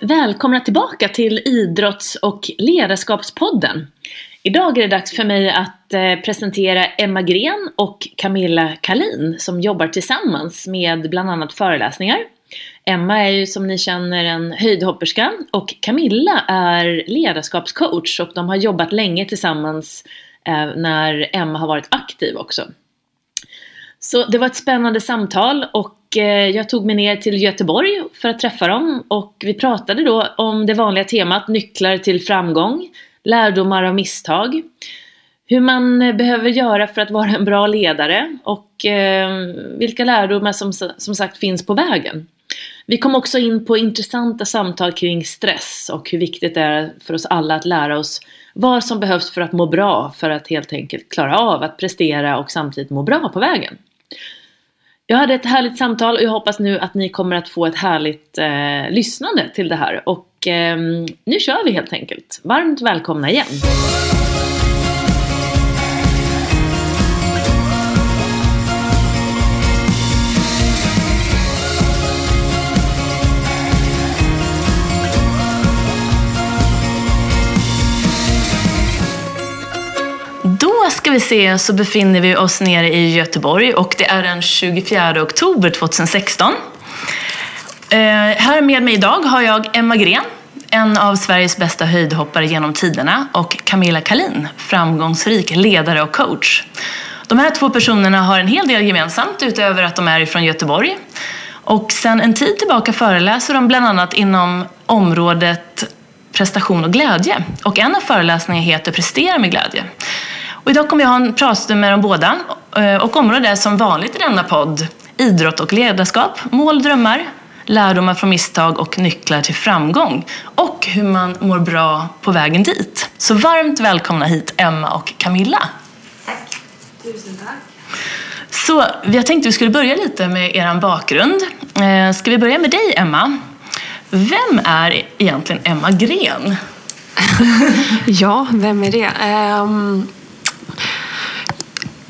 Varmt välkomna tillbaka till Idrotts och ledarskapspodden. Idag är det dags för mig att eh, presentera Emma Gren och Camilla Kalin som jobbar tillsammans med bland annat föreläsningar. Emma är ju som ni känner en höjdhopperska och Camilla är ledarskapscoach och de har jobbat länge tillsammans eh, när Emma har varit aktiv också. Så det var ett spännande samtal och eh, jag tog mig ner till Göteborg för att träffa dem och vi pratade då om det vanliga temat nycklar till framgång, lärdomar av misstag, hur man behöver göra för att vara en bra ledare och eh, vilka lärdomar som, som sagt finns på vägen. Vi kom också in på intressanta samtal kring stress och hur viktigt det är för oss alla att lära oss vad som behövs för att må bra, för att helt enkelt klara av att prestera och samtidigt må bra på vägen. Jag hade ett härligt samtal och jag hoppas nu att ni kommer att få ett härligt eh, lyssnande till det här. Och eh, nu kör vi helt enkelt. Varmt välkomna igen! Ska vi se så befinner vi oss nere i Göteborg och det är den 24 oktober 2016. Eh, här med mig idag har jag Emma Gren, en av Sveriges bästa höjdhoppare genom tiderna och Camilla Kalin, framgångsrik ledare och coach. De här två personerna har en hel del gemensamt utöver att de är från Göteborg. Och sedan en tid tillbaka föreläser de bland annat inom området prestation och glädje. Och en av föreläsningarna heter Prestera med glädje. Och idag kommer jag ha en pratstund med dem båda. Eh, och området är som vanligt i denna podd idrott och ledarskap, mål, drömmar, lärdomar från misstag och nycklar till framgång. Och hur man mår bra på vägen dit. Så varmt välkomna hit Emma och Camilla. Tack. Tusen tack. Så jag tänkte vi skulle börja lite med er bakgrund. Eh, ska vi börja med dig Emma? Vem är egentligen Emma Gren? ja, vem är det? Um,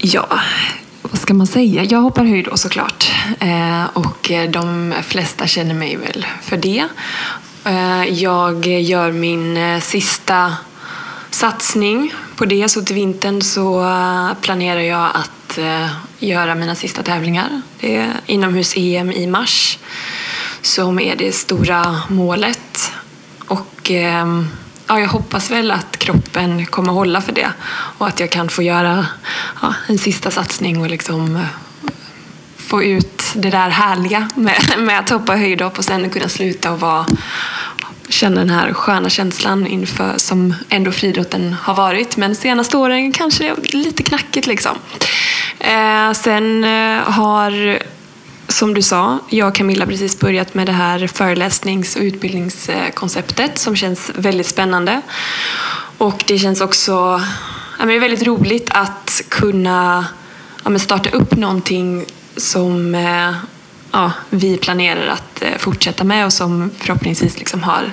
Ja, vad ska man säga? Jag hoppar höjd då såklart. Eh, och eh, de flesta känner mig väl för det. Eh, jag gör min eh, sista satsning på det. Så till vintern så eh, planerar jag att eh, göra mina sista tävlingar. Det är inomhus-EM i mars som är det stora målet. Och ehm, ja, jag hoppas väl att kroppen kommer hålla för det och att jag kan få göra ja, en sista satsning och liksom eh, få ut det där härliga med, med att hoppa höjdhopp och sen kunna sluta och vara, känna den här sköna känslan inför som ändå friidrotten har varit. Men senaste åren kanske lite knackigt liksom. Eh, sen eh, har som du sa, jag och Camilla har precis börjat med det här föreläsnings och utbildningskonceptet som känns väldigt spännande. Och det känns också ja, det är väldigt roligt att kunna ja, starta upp någonting som eh, ja, vi planerar att eh, fortsätta med och som förhoppningsvis liksom har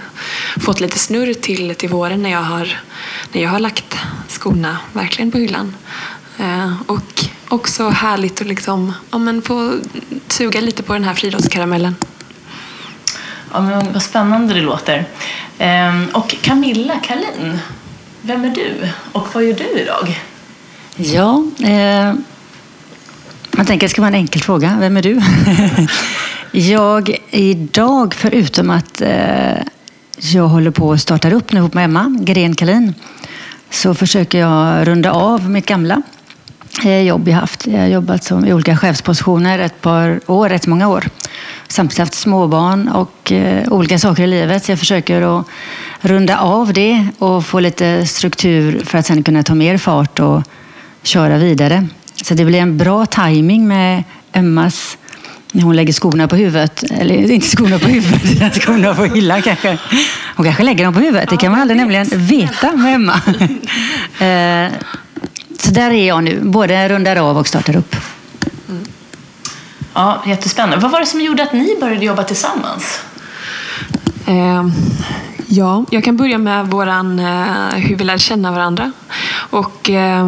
fått lite snurr till, till våren när jag, har, när jag har lagt skorna verkligen på hyllan. Eh, och också härligt att liksom, ja, men få suga lite på den här friidrottskaramellen. Ja, men vad spännande det låter. Ehm, och Camilla Kalin, vem är du och vad gör du idag? Ja, eh, man tänker att det ska vara en enkel fråga. Vem är du? jag idag, förutom att eh, jag håller på att starta upp nu ihop med Emma Gren Kalin, så försöker jag runda av mitt gamla Eh, jobb jag haft. Jag har jobbat som, i olika chefspositioner ett par år, rätt många år. Samtidigt haft småbarn och eh, olika saker i livet. Så jag försöker att runda av det och få lite struktur för att sen kunna ta mer fart och köra vidare. Så det blir en bra timing med Emmas när hon lägger skorna på huvudet. Eller inte skorna på huvudet, skorna på hyllan kanske. Hon kanske lägger dem på huvudet. Det kan man aldrig nämligen veta med Emma. Eh, så där är jag nu, både rundar av och startar upp. Mm. Ja, jättespännande. Vad var det som gjorde att ni började jobba tillsammans? Eh, ja, jag kan börja med våran, eh, hur vi lärde känna varandra. Och, eh,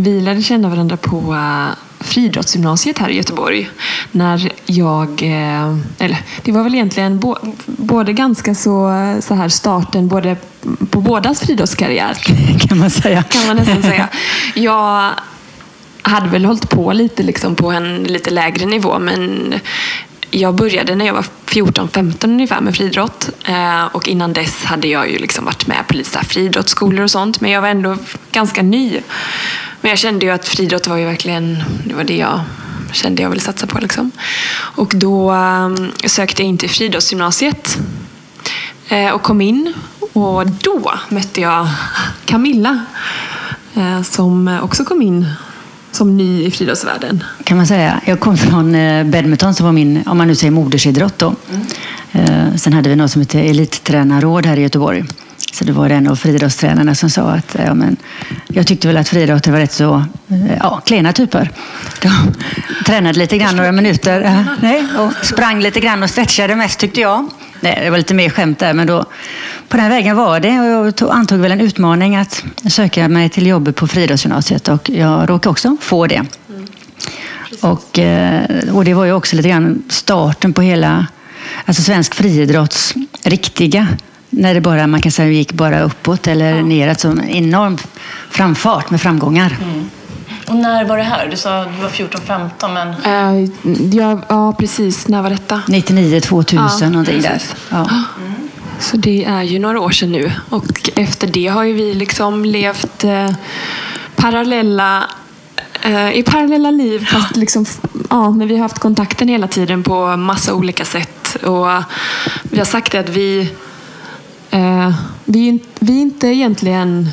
vi lärde känna varandra på eh, friidrottsgymnasiet här i Göteborg. När jag, eh, eller det var väl egentligen bo, både ganska så, så här starten både på bådas friidrottskarriär. Kan man säga. Kan man nästan säga. Jag hade väl hållit på lite liksom på en lite lägre nivå men jag började när jag var 14-15 ungefär med friidrott. Eh, och innan dess hade jag ju liksom varit med på lite friidrottsskolor och sånt. Men jag var ändå ganska ny. Men jag kände ju att friidrott var ju verkligen det, var det jag kände jag ville satsa på. Liksom. Och då um, sökte jag in till friidrottsgymnasiet eh, och kom in. Och då mötte jag Camilla eh, som också kom in som ny i friidrottsvärlden? Kan man säga. Jag kom från eh, badminton som var min, om man nu säger modersidrott då. Mm. Sen hade vi något som heter elittränarråd här i Göteborg. Så det var en av friidrottstränarna som sa att eh, ja, men, jag tyckte väl att friidrottare var rätt så eh, ja, klena typer. De tränade lite grann några minuter eh, nej, och sprang lite grann och stretchade mest tyckte jag. Nej, det var lite mer skämt där, men då, på den vägen var det. Och jag tog, antog väl en utmaning att söka mig till jobbet på friidrottsgymnasiet och jag råkade också få det. Mm. Och, och det var ju också lite grann starten på hela alltså svensk friidrotts riktiga när det bara, man kan säga, gick bara uppåt eller ja. neråt. Så en enorm framfart med framgångar. Mm. Och när var det här? Du sa att du var 14-15 men... Uh, ja, ja, precis. När var detta? 99, 2000 ja, någonting där. Ja. Mm. Så det är ju några år sedan nu. Och efter det har ju vi liksom levt eh, parallella eh, i parallella liv. Fast liksom, ja, men vi har haft kontakten hela tiden på massa olika sätt. Och vi har sagt att vi, vi, vi är inte egentligen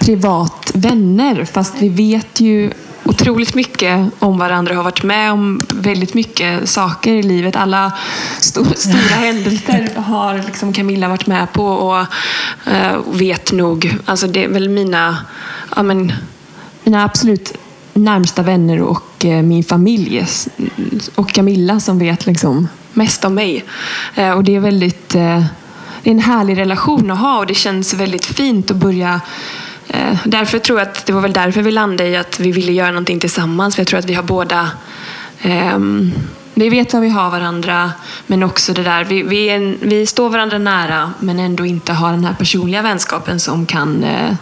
privat vänner fast vi vet ju otroligt mycket om varandra och har varit med om väldigt mycket saker i livet. Alla st stora händelser har liksom Camilla varit med på och uh, vet nog. Alltså det är väl mina, ja, men, mina absolut närmsta vänner och uh, min familj och Camilla som vet liksom mest om mig. Och det är väldigt en härlig relation att ha och det känns väldigt fint att börja Eh, därför tror jag att det var väl därför vi landade i att vi ville göra någonting tillsammans. För jag tror att vi har båda eh, vi vet vad vi har varandra, men också det där, vi, vi, är, vi står varandra nära men ändå inte har den här personliga vänskapen som kan eh,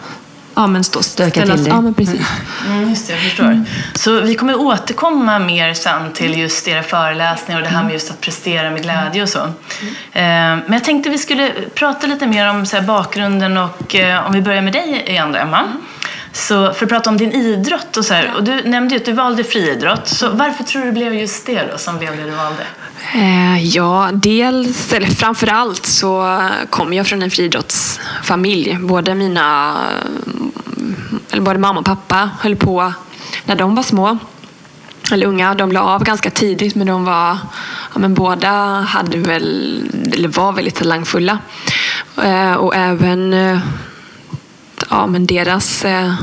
ja, men stå, Stöka till det. Ja, men precis. Mm, just det, jag förstår. Mm. Så vi kommer återkomma mer sen till just era föreläsningar och det här med just att prestera med glädje och så. Mm. Men jag tänkte vi skulle prata lite mer om så bakgrunden och eh, om vi börjar med dig igen då, Emma. Mm. Så för att prata om din idrott och så här, och du nämnde ju att du valde friidrott. Så varför tror du det blev just det då som blev det du valde? Eh, ja, dels, eller framför allt så kommer jag från en friidrottsfamilj. Både mina, mm, eller både mamma och pappa höll på när de var små. Eller unga, de la av ganska tidigt men de var, ja, men båda hade väl, eller var väldigt talangfulla. Eh, och även eh, ja, men deras eh,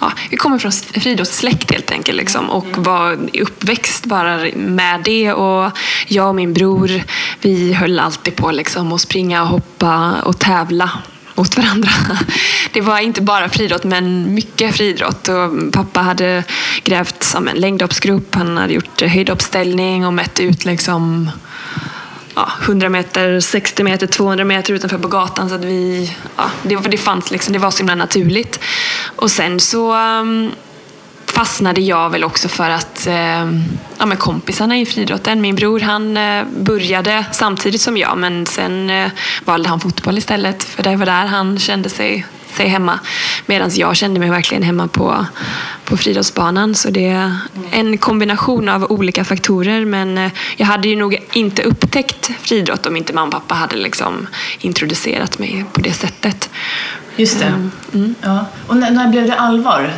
ja, vi kommer från friidrottssläkt helt enkelt liksom, och var uppväxt bara med det. Och jag och min bror, vi höll alltid på liksom, att springa och hoppa och tävla mot varandra. Det var inte bara friidrott, men mycket friidrott. Och pappa hade grävt som en längdhoppsgrupp, han hade gjort höjdhoppsställning och mätt ut liksom ja, 100 meter, 60 meter, 200 meter utanför på gatan. Så att vi, ja, det, det fanns liksom, det var så himla naturligt. Och sen så um, fastnade jag väl också för att eh, ja, men kompisarna i friidrotten, min bror han eh, började samtidigt som jag men sen eh, valde han fotboll istället för det var där han kände sig sig hemma. Medan jag kände mig verkligen hemma på, på friidrottsbanan. Så det är en kombination av olika faktorer. Men eh, jag hade ju nog inte upptäckt friidrott om inte mamma och pappa hade liksom introducerat mig på det sättet. Just det. Mm. mm. Ja. Och när, när, blev det allvar?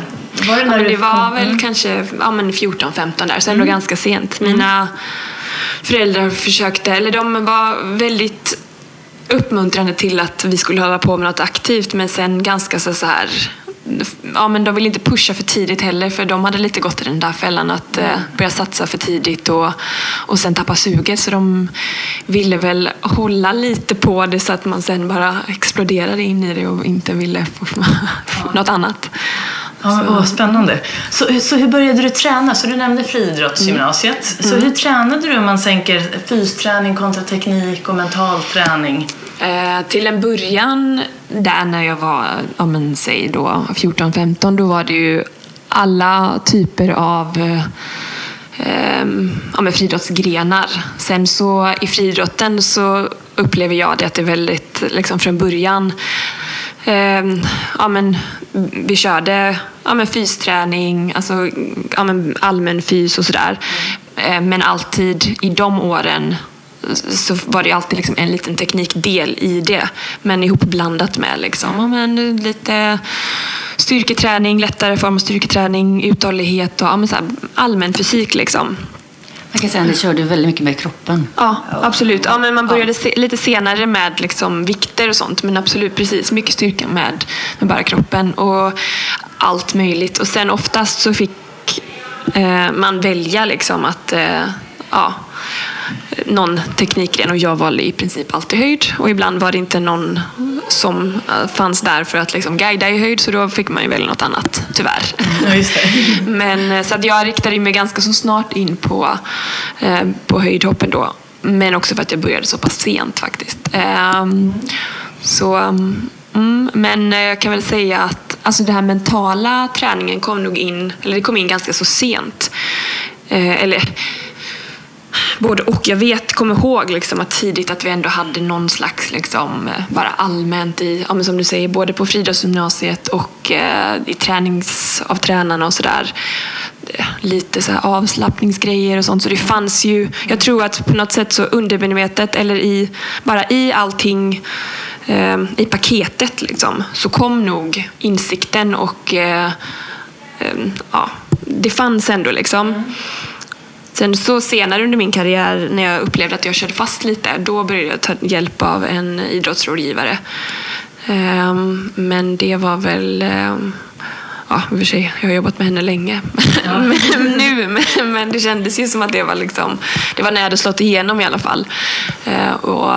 Var det, när ja, det var väl mm. kanske ja, 14-15 där, så ändå mm. ganska sent. Mina föräldrar försökte, eller de var väldigt uppmuntrande till att vi skulle hålla på med något aktivt men sen ganska så, så här ja, men de ville inte pusha för tidigt heller för de hade lite gått i den där fällan att eh, börja satsa för tidigt och, och sen tappa suget. Så de ville väl hålla lite på det så att man sen bara exploderade in i det och inte ville få något annat. Ja, men, åh, spännande. Så, så hur började du träna? Så du nämnde friidrottsgymnasiet. Mm. Så hur tränade du om man tänker fysträning kontra teknik och mental träning? Eh, till en början, där när jag var, ja men säg då 14-15, då var det ju alla typer av eh, ehm, ja, men friidrottsgrenar. Sen så i friidrotten så upplever jag det att det är väldigt, liksom från början, eh, ja, men, vi körde ja, men fysträning, alltså, ja, men allmän fys och sådär. Eh, Men alltid i de åren så var det alltid liksom en liten teknikdel i det. Men ihopblandat med liksom, ja, men lite styrketräning, lättare form av styrketräning, uthållighet och ja, men så här, allmän fysik. Liksom. Man kan säga att ni körde väldigt mycket med kroppen. Ja, absolut. Ja, men man började se, lite senare med liksom vikter och sånt. Men absolut, precis. Mycket styrka med, med bara kroppen och allt möjligt. Och sen oftast så fick eh, man välja liksom att eh, ja, någon teknikgren och jag valde i princip alltid höjd. Och ibland var det inte någon som eh, fanns där för att liksom guida i höjd så då fick man ju välja något annat, tyvärr. Ja. Men, eh, så att jag riktade mig ganska så snart in på, eh, på höjdhoppen då. Men också för att jag började så pass sent faktiskt. Ehm, så, mm, men jag kan väl säga att alltså den här mentala träningen kom nog in, eller det kom in ganska så sent. Eh, eller både och. Jag vet, kommer ihåg liksom att tidigt att vi ändå hade någon slags, liksom, eh, bara allmänt i, ja, men som du säger, både på friidrottsgymnasiet och eh, i tränings, av tränarna och sådär. Eh, lite så här avslappningsgrejer och sånt. Så det fanns ju, jag tror att på något sätt så undermedvetet eller i, bara i allting eh, i paketet liksom, så kom nog insikten och eh, eh, ja, det fanns ändå liksom. Mm. Sen så senare under min karriär när jag upplevde att jag körde fast lite, då började jag ta hjälp av en idrottsrådgivare. Ehm, Men det var väl, ehm, ja i och för sig, jag har jobbat med henne länge men, nu, men, men det kändes ju som att det var liksom, det var när jag hade slått igenom i alla fall. Eh, Och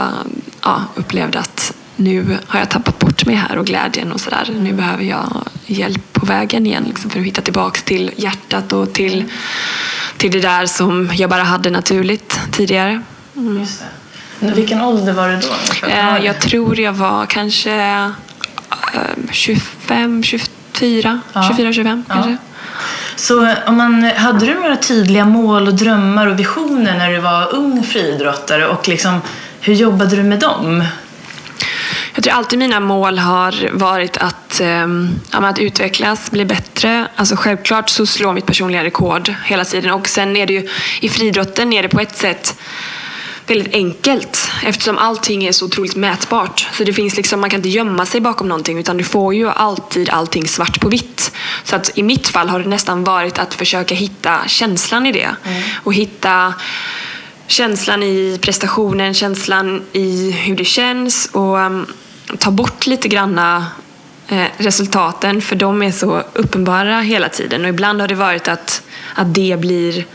ja, upplevde att nu har jag tappat bort mig här och glädjen och sådär. Nu behöver jag hjälp vägen igen liksom, för att hitta tillbaks till hjärtat och till, till det där som jag bara hade naturligt tidigare. Men Vilken ålder var du då? Eh? Jag tror jag var kanske eh, 25, 24, Ja. 24, 25 Ja. kanske. Så om man, hade du några tydliga mål och drömmar och visioner när du var ung friidrottare och liksom, hur jobbade du med dem? Jag tror alltid mina mål har varit att, ehm, ja, att utvecklas, bli bättre. Alltså självklart så slår mitt personliga rekord hela tiden. Och sen är det ju, i friidrotten är det på ett sätt väldigt enkelt eftersom allting är så otroligt mätbart. Så det finns liksom, man kan inte gömma sig bakom någonting utan du får ju alltid allting svart på vitt. Så att i mitt fall har det nästan varit att försöka hitta känslan i det. Och hitta känslan i prestationen, känslan i hur det känns och um, ta bort lite granna eh, resultaten för de är så uppenbara hela tiden och ibland har det varit att, att det blir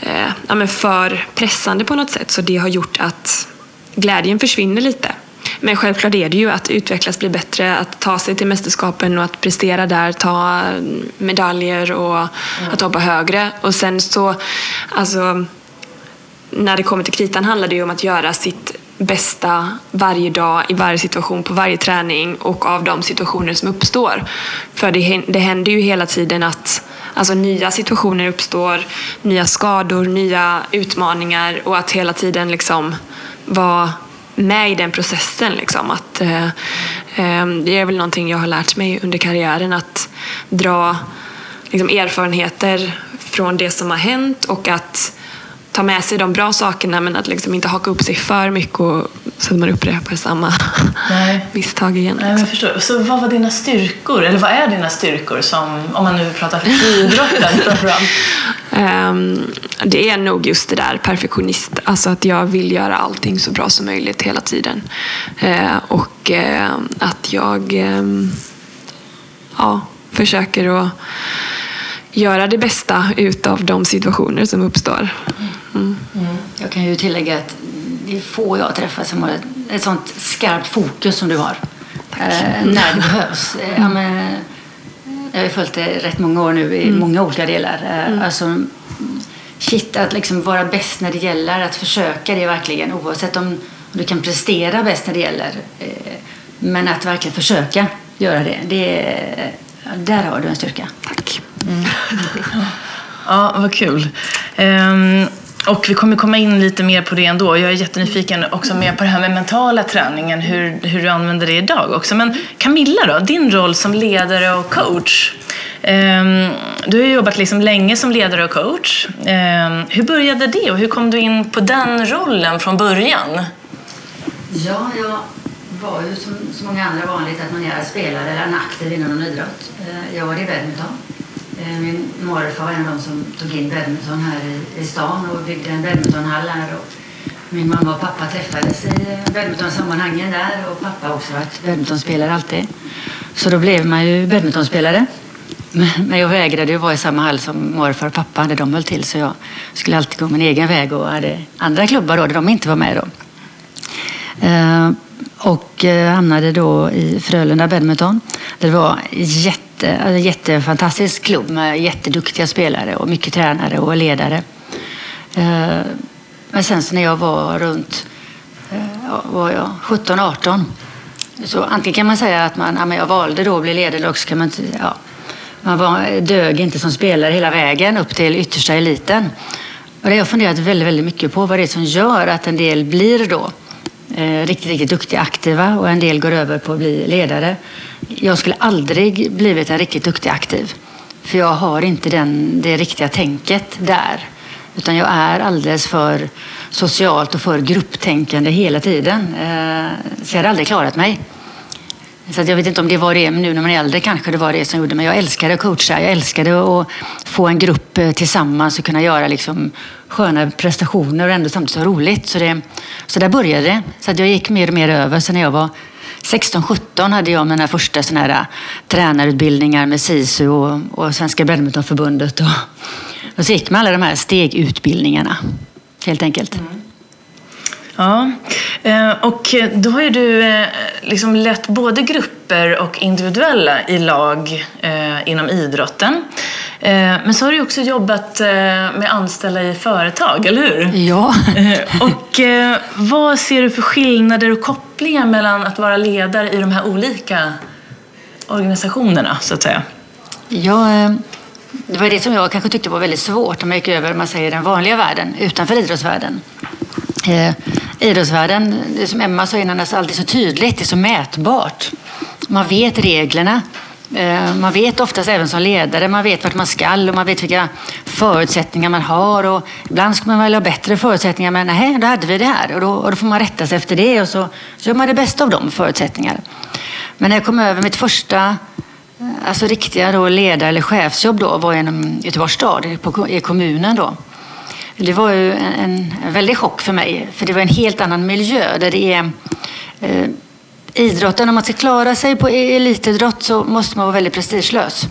eh, ja, men för pressande på något sätt så det har gjort att glädjen försvinner lite. Men självklart är det ju att utvecklas, bli bättre, att ta sig till mästerskapen och att prestera där, ta medaljer och att hoppa högre. Och sen så, alltså när det kommer till kritan handlar det ju om att göra sitt bästa varje dag, i varje situation, på varje träning och av de situationer som uppstår. För det, det händer ju hela tiden att alltså, nya situationer uppstår, nya skador, nya utmaningar och att hela tiden liksom vara med i den processen. Liksom. Att, eh, eh, det är väl någonting jag har lärt mig under karriären, att dra liksom, erfarenheter från det som har hänt och att ta med sig de bra sakerna men att liksom inte haka upp sig för mycket och, så att man upprepar samma Nej. misstag igen. Nej, men jag förstår. Så vad var dina styrkor? Eller vad är dina styrkor som, om man nu pratar friidrotten framförallt? Ehm, det är nog just det där perfektionist, alltså att jag vill göra allting så bra som möjligt hela tiden. Eh, och eh, att jag ehm, ja, försöker att göra det bästa utav de situationer som uppstår. Mm. Jag kan ju tillägga att det är få jag träffar som har ett, ett sånt skarpt fokus som du har. Eh, när det behövs. Eh, ja, men, Jag har följt det rätt många år nu i Mm. många olika delar. Mm. Alltså, shit, att liksom vara bäst när det gäller, att försöka det verkligen oavsett om du kan prestera bäst när det gäller. Eh, men att verkligen försöka göra det, det där har du en styrka. Tack. Ja, vad kul. Ehm, och vi kommer komma in lite mer på det ändå. Jag är jättenyfiken också mer på det här med mentala träningen, hur, hur du använder det idag också. Men Camilla då, din roll som ledare och coach. Ehm, du har ju jobbat liksom länge som ledare och coach. Ehm, hur började det och hur kom du in på den rollen från början? Ja, jag var ju som så många andra vanligt att man är spelare eller en aktiv inom någon idrott. Eh, jag var det i badminton. Eh, min morfar var en av dem som tog in badminton här i, i stan och byggde en badmintonhall här. Och min mamma och pappa träffades i eh, badmintonsammanhangen där och pappa har också varit badmintonspelare alltid. Så då blev man ju badmintonspelare. Men jag vägrade ju vara i samma hall som morfar och pappa där de höll till så jag skulle alltid gå min egen väg och hade andra klubbar då där de inte var med då. Eh, och hamnade då i Frölunda Badminton. Det var jätte, alltså jättefantastisk klubb med jätteduktiga spelare och mycket tränare och ledare. Eh, men sen så när jag var runt eh, var jag 17-18 så antingen kan man säga att man, ja, men jag valde då att bli ledare eller också kan man inte, ja, man var, dög inte som spelare hela vägen upp till yttersta eliten. Och det har jag funderat väldigt, väldigt mycket på vad det är som gör att en del blir då eh, riktigt, riktigt duktiga, aktiva och en del går över på att bli ledare. Jag skulle aldrig blivit en riktigt duktig aktiv. För jag har inte den, det riktiga tänket där. Utan jag är alldeles för socialt och för grupptänkande hela tiden. Eh, så jag hade aldrig klarat mig. Så att jag vet inte om det var det, men nu när man är äldre kanske det var det som gjorde mig. Jag älskade att coacha, jag älskade att få en grupp eh, tillsammans och kunna göra liksom sköna prestationer och ändå samtidigt ha roligt. Så, det, så där började det. Så att jag gick mer och mer över. Sen när jag var 16-17 hade jag mina första såna här äh, tränarutbildningar med SISU och, och Svenska Badmintonförbundet. Och, och så gick man alla de här stegutbildningarna, helt enkelt. Mm. Ja, eh, och då har ju du eh, liksom lett både grupper och individuella i lag eh, inom idrotten. Eh, Men så har du också jobbat eh, med anställda i företag, eller hur? Ja. Eh, Och vad ser du för skillnader och kopplingar mellan att vara ledare i de här olika organisationerna, så att säga? Ja, det var det som jag kanske tyckte var väldigt svårt om man gick över man säger, den vanliga världen utanför idrottsvärlden. Eh, idrottsvärlden, det som Emma sa innan, är alltid så tydligt, det är så mätbart. Man vet reglerna. Eh, man vet oftast även som ledare, man vet vart man skall och man vet vilka förutsättningar man har. Och ibland ska man väl ha bättre förutsättningar, men nej, då hade vi det här. Och då, och då får man rätta sig efter det och så, så gör man det bästa av de förutsättningarna. Men när jag kom över mitt första eh, Alltså riktiga då ledar eller chefsjobb då var inom Göteborgs stad, på- i kommunen då. Det var ju en, en väldig chock för mig, för det var en helt annan miljö där det är eh, idrotten, om man ska klara sig på e- elitidrott så måste man vara väldigt prestigelös.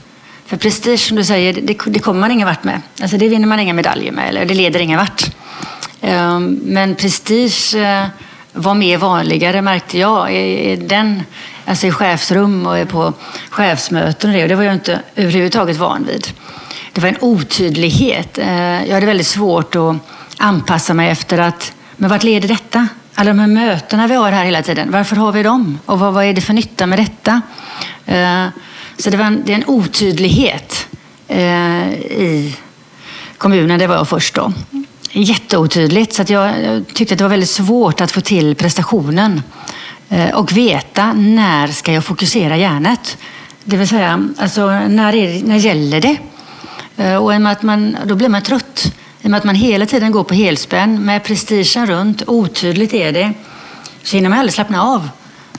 För prestige, som du säger, det, det kommer man ingen vart med. Alltså det vinner man inga medaljer med, eller det leder ingen vart. Ehm, men prestige eh, var mer vanligare märkte jag i, den, alltså i chefsrum och på chefsmöten och det. Och det var jag inte överhuvudtaget van vid. Det var en otydlighet. Eh, jag hade väldigt svårt att anpassa mig efter att, men vart leder detta? Alla de här mötena vi har här hela tiden, varför har vi dem? Och vad, vad är det för nytta med detta? Eh, Så det, var en, det är en otydlighet eh, i kommunen, det var jag först då. Jätteotydligt, så att jag, jag tyckte att det var väldigt svårt att få till prestationen eh, och veta när ska jag fokusera hjärnet. Det vill säga, alltså, när, är när gäller det? Eh, Och i och med att man, då blir man trött. I och med att man hela tiden går på helspänn med prestigen runt, otydligt är det, så hinner man aldrig slappna av.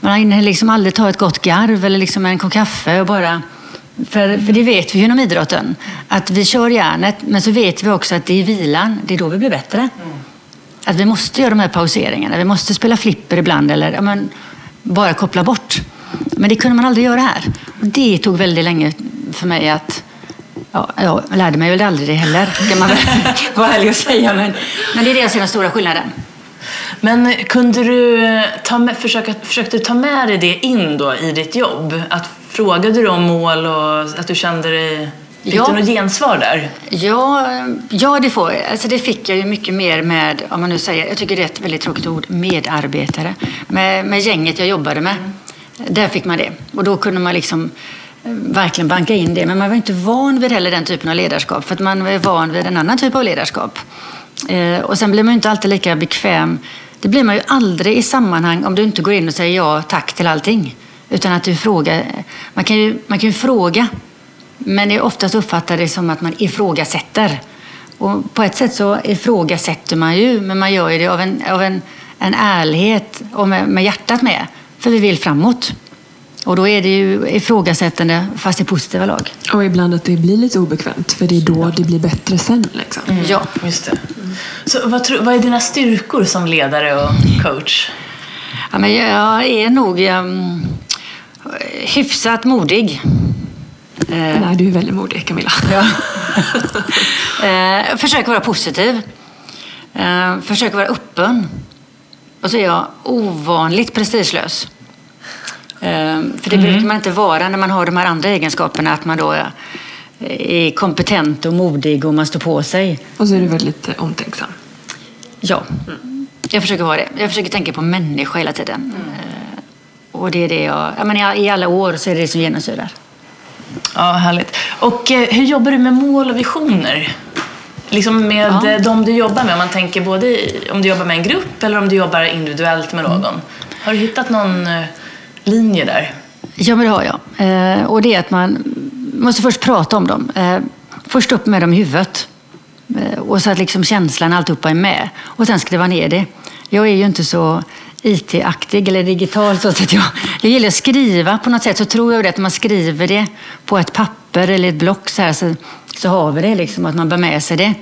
Man hinner liksom aldrig ta ett gott garv eller liksom en kopp kaffe och bara för, för det vet vi ju inom idrotten, att vi kör järnet, men så vet vi också att det är vilan, det är då vi blir bättre. Att vi måste göra de här pauseringarna, vi måste spela flipper ibland eller ja, men, bara koppla bort. Men det kunde man aldrig göra här. Och det tog väldigt länge för mig att Ja, jag lärde mig väl aldrig det heller, kan man väl vara ärlig och säga. Men, men det är det jag ser den stora skillnaden. Men kunde du ta med, försöka, försökte du ta med dig det in då i ditt jobb? Att Frågade du om mål och att du kände dig... Fick Ja. du något gensvar där? Ja, ja det, får, alltså det fick jag ju mycket mer med, om man nu säger, jag tycker det är ett väldigt tråkigt ord, medarbetare. Med, med gänget jag jobbade med. Där fick man det. Och då kunde man liksom verkligen banka in det. Men man var inte van vid heller den typen av ledarskap. För att man var van vid en annan typ av ledarskap. Eh, och sen blir man ju inte alltid lika bekväm. Det blir man ju aldrig i sammanhang om du inte går in och säger ja tack till allting. Utan att du frågar. Man kan ju, man kan ju fråga. Men det är oftast uppfattar det som att man ifrågasätter. Och på ett sätt så ifrågasätter man ju, men man gör ju det av en, av en, en ärlighet och med, med hjärtat med. För vi vill framåt. Och då är det ju ifrågasättande fast i positiva lag. Och ibland att det blir lite obekvämt, för det är då det blir bättre sen. Liksom. Ja. Just det. Så vad, tror- vad är dina styrkor som ledare och coach? ja men jag är nog um, hyfsat modig. Eh, Nej, du är väldigt modig, Camilla. Ja. eh, försöker vara positiv. Eh, försöker vara öppen. Och så är jag ovanligt prestigelös. Eh, för det brukar man inte vara när man har de här andra egenskaperna. Att man då är, kompetent och modig och man står på sig. Och så är du väldigt eh, omtänksam. Ja, jag försöker vara det. Jag försöker tänka på människa hela tiden. Eh, och det är det jag... jag menar, I alla år så är det det som genomsyrar. Ja, härligt. Och eh, hur jobbar du med mål och visioner? Liksom med Ja. de du jobbar med, om man tänker både om du jobbar med en grupp eller om du jobbar individuellt med någon. Har du hittat någon linje där? Ja, men det har jag. Eh, och det är att man måste först prata om dem. Eh, först upp med dem i huvudet. Eh, och så att liksom känslan alltihopa är med. Och sen skriva ner det. Jag är ju inte så IT-aktig eller digital så att jag, jag gillar att skriva på något sätt. Så tror jag det att man skriver det på ett papper eller ett block så här så, så har vi det liksom, att man bär med sig det.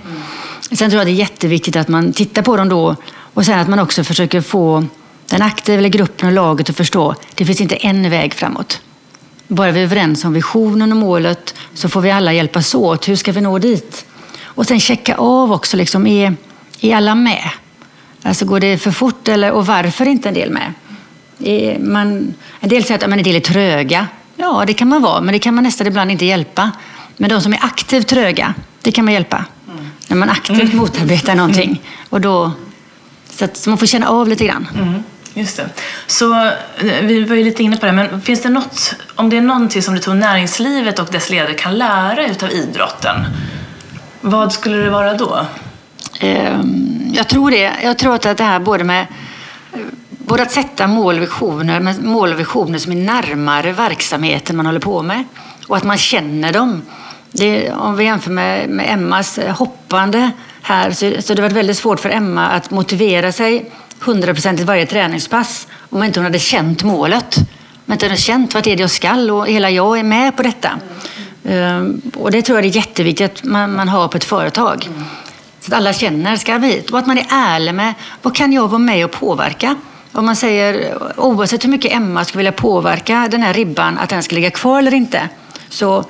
Sen tror jag det är jätteviktigt att man tittar på dem då och sen att man också försöker få den aktiva eller gruppen och laget att förstå det finns inte en väg framåt. Bara vi är överens om visionen och målet så får vi alla hjälpas åt. Hur ska vi nå dit? Och sen checka av också, liksom, är, är alla med? Alltså går det för fort eller, och varför är inte en del med? Är man, en del säger att men en del är tröga. Ja, det kan man vara, men det kan man nästan ibland inte hjälpa. Men de som är aktivt tröga, det kan man hjälpa. När man aktivt motarbetar någonting. Och då, så, att, så man får känna av lite grann. Mm, just det. Så eh, vi var ju lite inne på det, men finns det något, om det är någonting som du tror näringslivet och dess ledare kan lära utav idrotten, vad skulle det vara då? Ehm, jag tror det. Jag tror att det här både med både att sätta mål och visioner, men mål och visioner som är närmare verksamheten man håller på med och att man känner dem. Det, om vi jämför med, med Emmas hoppande här så, så det har varit väldigt svårt för Emma att motivera sig hundraprocentigt varje träningspass om inte hon hade känt målet. Om inte hon hade känt vad det är jag skall och hela jag är med på detta. Ehm, och det tror jag är jätteviktigt att man, man har på ett företag. Så att alla känner, ska vi hit? Och att man är ärlig med, vad kan jag vara med och påverka? Om man säger, oavsett hur mycket Emma skulle vilja påverka den här ribban, att den ska ligga kvar eller inte, så,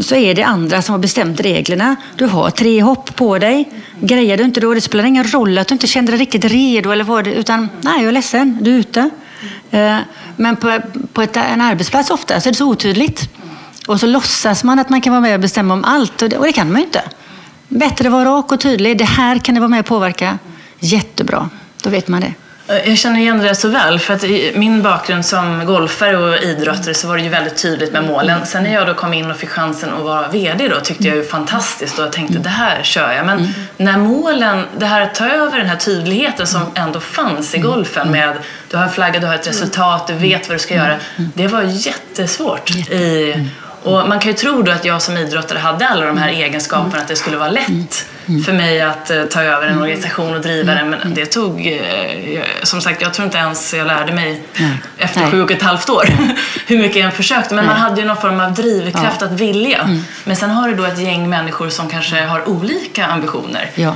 så är det andra som har bestämt reglerna. Du har tre hopp på dig. Grejer du inte då, det spelar ingen roll att du inte kände dig riktigt redo eller vad det, utan nej, jag är ledsen, du är ute. Eh, men på, på ett, en arbetsplats ofta så är det så otydligt. Och så låtsas man att man kan vara med och bestämma om allt och det, och det kan man ju inte. Bättre att vara rak och tydlig. Det här kan du vara med och påverka. Jättebra. Då vet man det. Eh, Jag känner igen det så väl, för att i min bakgrund som golfare och idrottare så var det ju väldigt tydligt med målen. Sen när jag då kom in och fick chansen att vara VD då tyckte jag ju fantastiskt och jag tänkte det här kör jag. Men när målen, det här att ta över den här tydligheten som ändå fanns i golfen med du har en flagga, du har ett resultat, du vet vad du ska göra. Det var jättesvårt. I, och man kan ju tro då att jag som idrottare hade alla de här egenskaperna, att det skulle vara lätt för mig att eh, ta över en organisation och driva den. Men det tog, eh, jag- som sagt, jag tror inte ens jag lärde mig Nej. efter Nej. sju och ett halvt år hur mycket jag än försökte. Men man Nej. hade ju någon form av drivkraft Ja. att vilja. Men sen har du då ett gäng människor som kanske har olika ambitioner. Ja.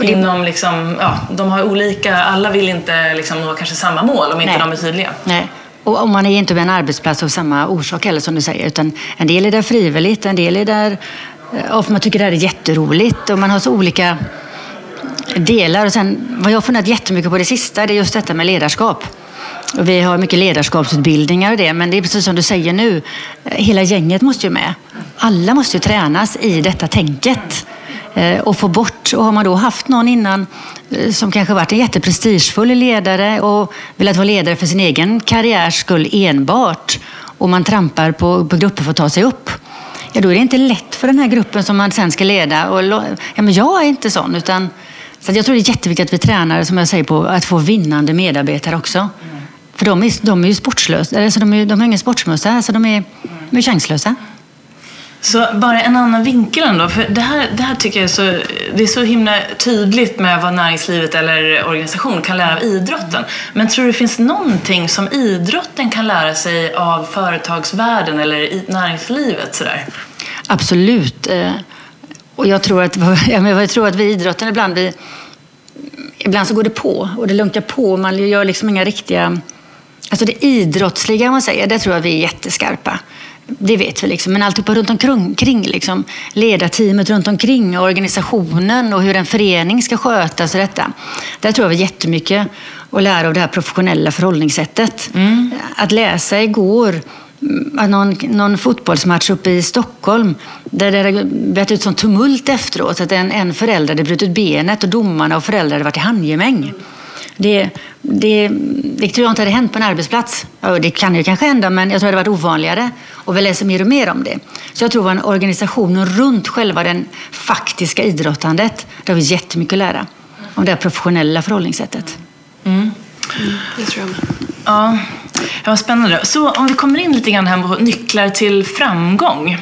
Inom liksom, ja, de har olika, alla vill inte liksom nå kanske samma mål om inte de är tydliga. Nej. Och om man är inte med en arbetsplats av samma orsak heller som du säger. Utan en del är där frivilligt, en del är där Eh, och man tycker det här är jätteroligt. Och man har så olika delar. Och sen, vad jag har funderat jättemycket på det sista, det är just detta med ledarskap. Och vi har mycket ledarskapsutbildningar och det, men det är precis som du säger nu, eh, hela gänget måste ju med. Alla måste ju tränas i detta tänket eh, och få bort. Och har man då haft någon innan som kanske varit en jätteprestigefull ledare och velat vara ledare för sin egen karriärs skull enbart och man trampar på, på grupper för att ta sig upp. Ja, då är det inte lätt för den här gruppen som man sen ska leda. Och, ja, men jag är inte sån. Utan, så jag tror det är jätteviktigt att vi tränar, som jag säger, på att få vinnande medarbetare också. Mm. För de är, de är ju sportslösa, alltså de, är, de har ingen sportsmössa. så de är, de är chanslösa. Så bara en annan vinkel ändå, för det här, det här tycker jag är så, det är så himla tydligt med vad näringslivet eller organisation kan lära av idrotten. Men tror du det finns någonting som idrotten kan lära sig av företagsvärlden eller i näringslivet? Sådär? Absolut. Eh, och jag tror att, jag tror att vi i idrotten ibland, vi, ibland så går det på och det lunkar på. Man gör liksom inga riktiga... Alltså det idrottsliga, man säger, det tror jag vi är jätteskarpa det vet vi, liksom. men alltihopa runt omkring, liksom, ledarteamet runt omkring, organisationen och hur en förening ska skötas. Och detta. Där tror jag vi har jättemycket att lära av det här professionella förhållningssättet. Mm. Att läsa igår mm, någon, någon fotbollsmatch uppe i Stockholm där det hade blivit ut sånt tumult efteråt att en, en förälder hade brutit benet och domarna och föräldrar hade varit i handgemäng. Det, det, det tror jag inte hade hänt på en arbetsplats. Ja, det kan ju kanske hända, men jag tror det hade varit ovanligare. Och vi läser mer och mer om det. Så jag tror att organisationen runt själva den faktiska idrottandet, där har vi jättemycket att lära. Om det här professionella förhållningssättet. Mm. Mm, det tror jag med. Ja, vad spännande. Så om vi kommer in lite grann här på nycklar till framgång.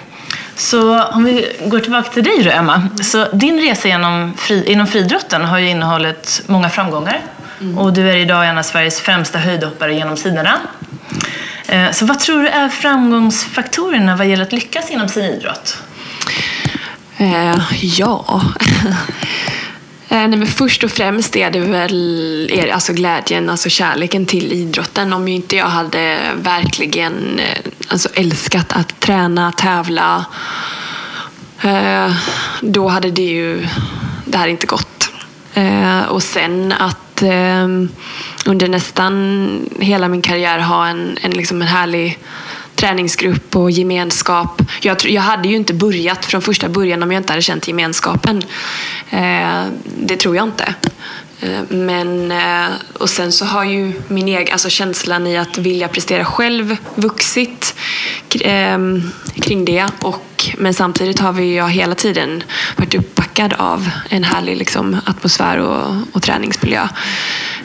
Så om vi går tillbaka till dig då, Emma. Så din resa genom fri, inom friidrotten har ju innehållit många framgångar. Mm. Och du är idag en av Sveriges främsta höjdhoppare genom tiderna. Eh, så vad tror du är framgångsfaktorerna vad gäller att lyckas inom sin idrott? Eh, ja... Eh, nej, men först och främst är det väl är alltså glädjen, alltså kärleken till idrotten. Om inte jag hade verkligen eh, alltså älskat att träna, tävla, då hade det ju det här inte gått. Och sen att eh, under nästan hela min karriär ha en, en, liksom en härlig träningsgrupp och gemenskap. Jag, jag hade ju inte börjat från första början om jag inte hade känt gemenskapen. Eh, det tror jag inte. Eh, men, eh, och sen så har ju min egen, alltså känslan i att vilja prestera själv vuxit ehm, kring det. Och, men samtidigt har vi ju hela tiden varit uppbackad av en härlig liksom, atmosfär och, och träningsmiljö.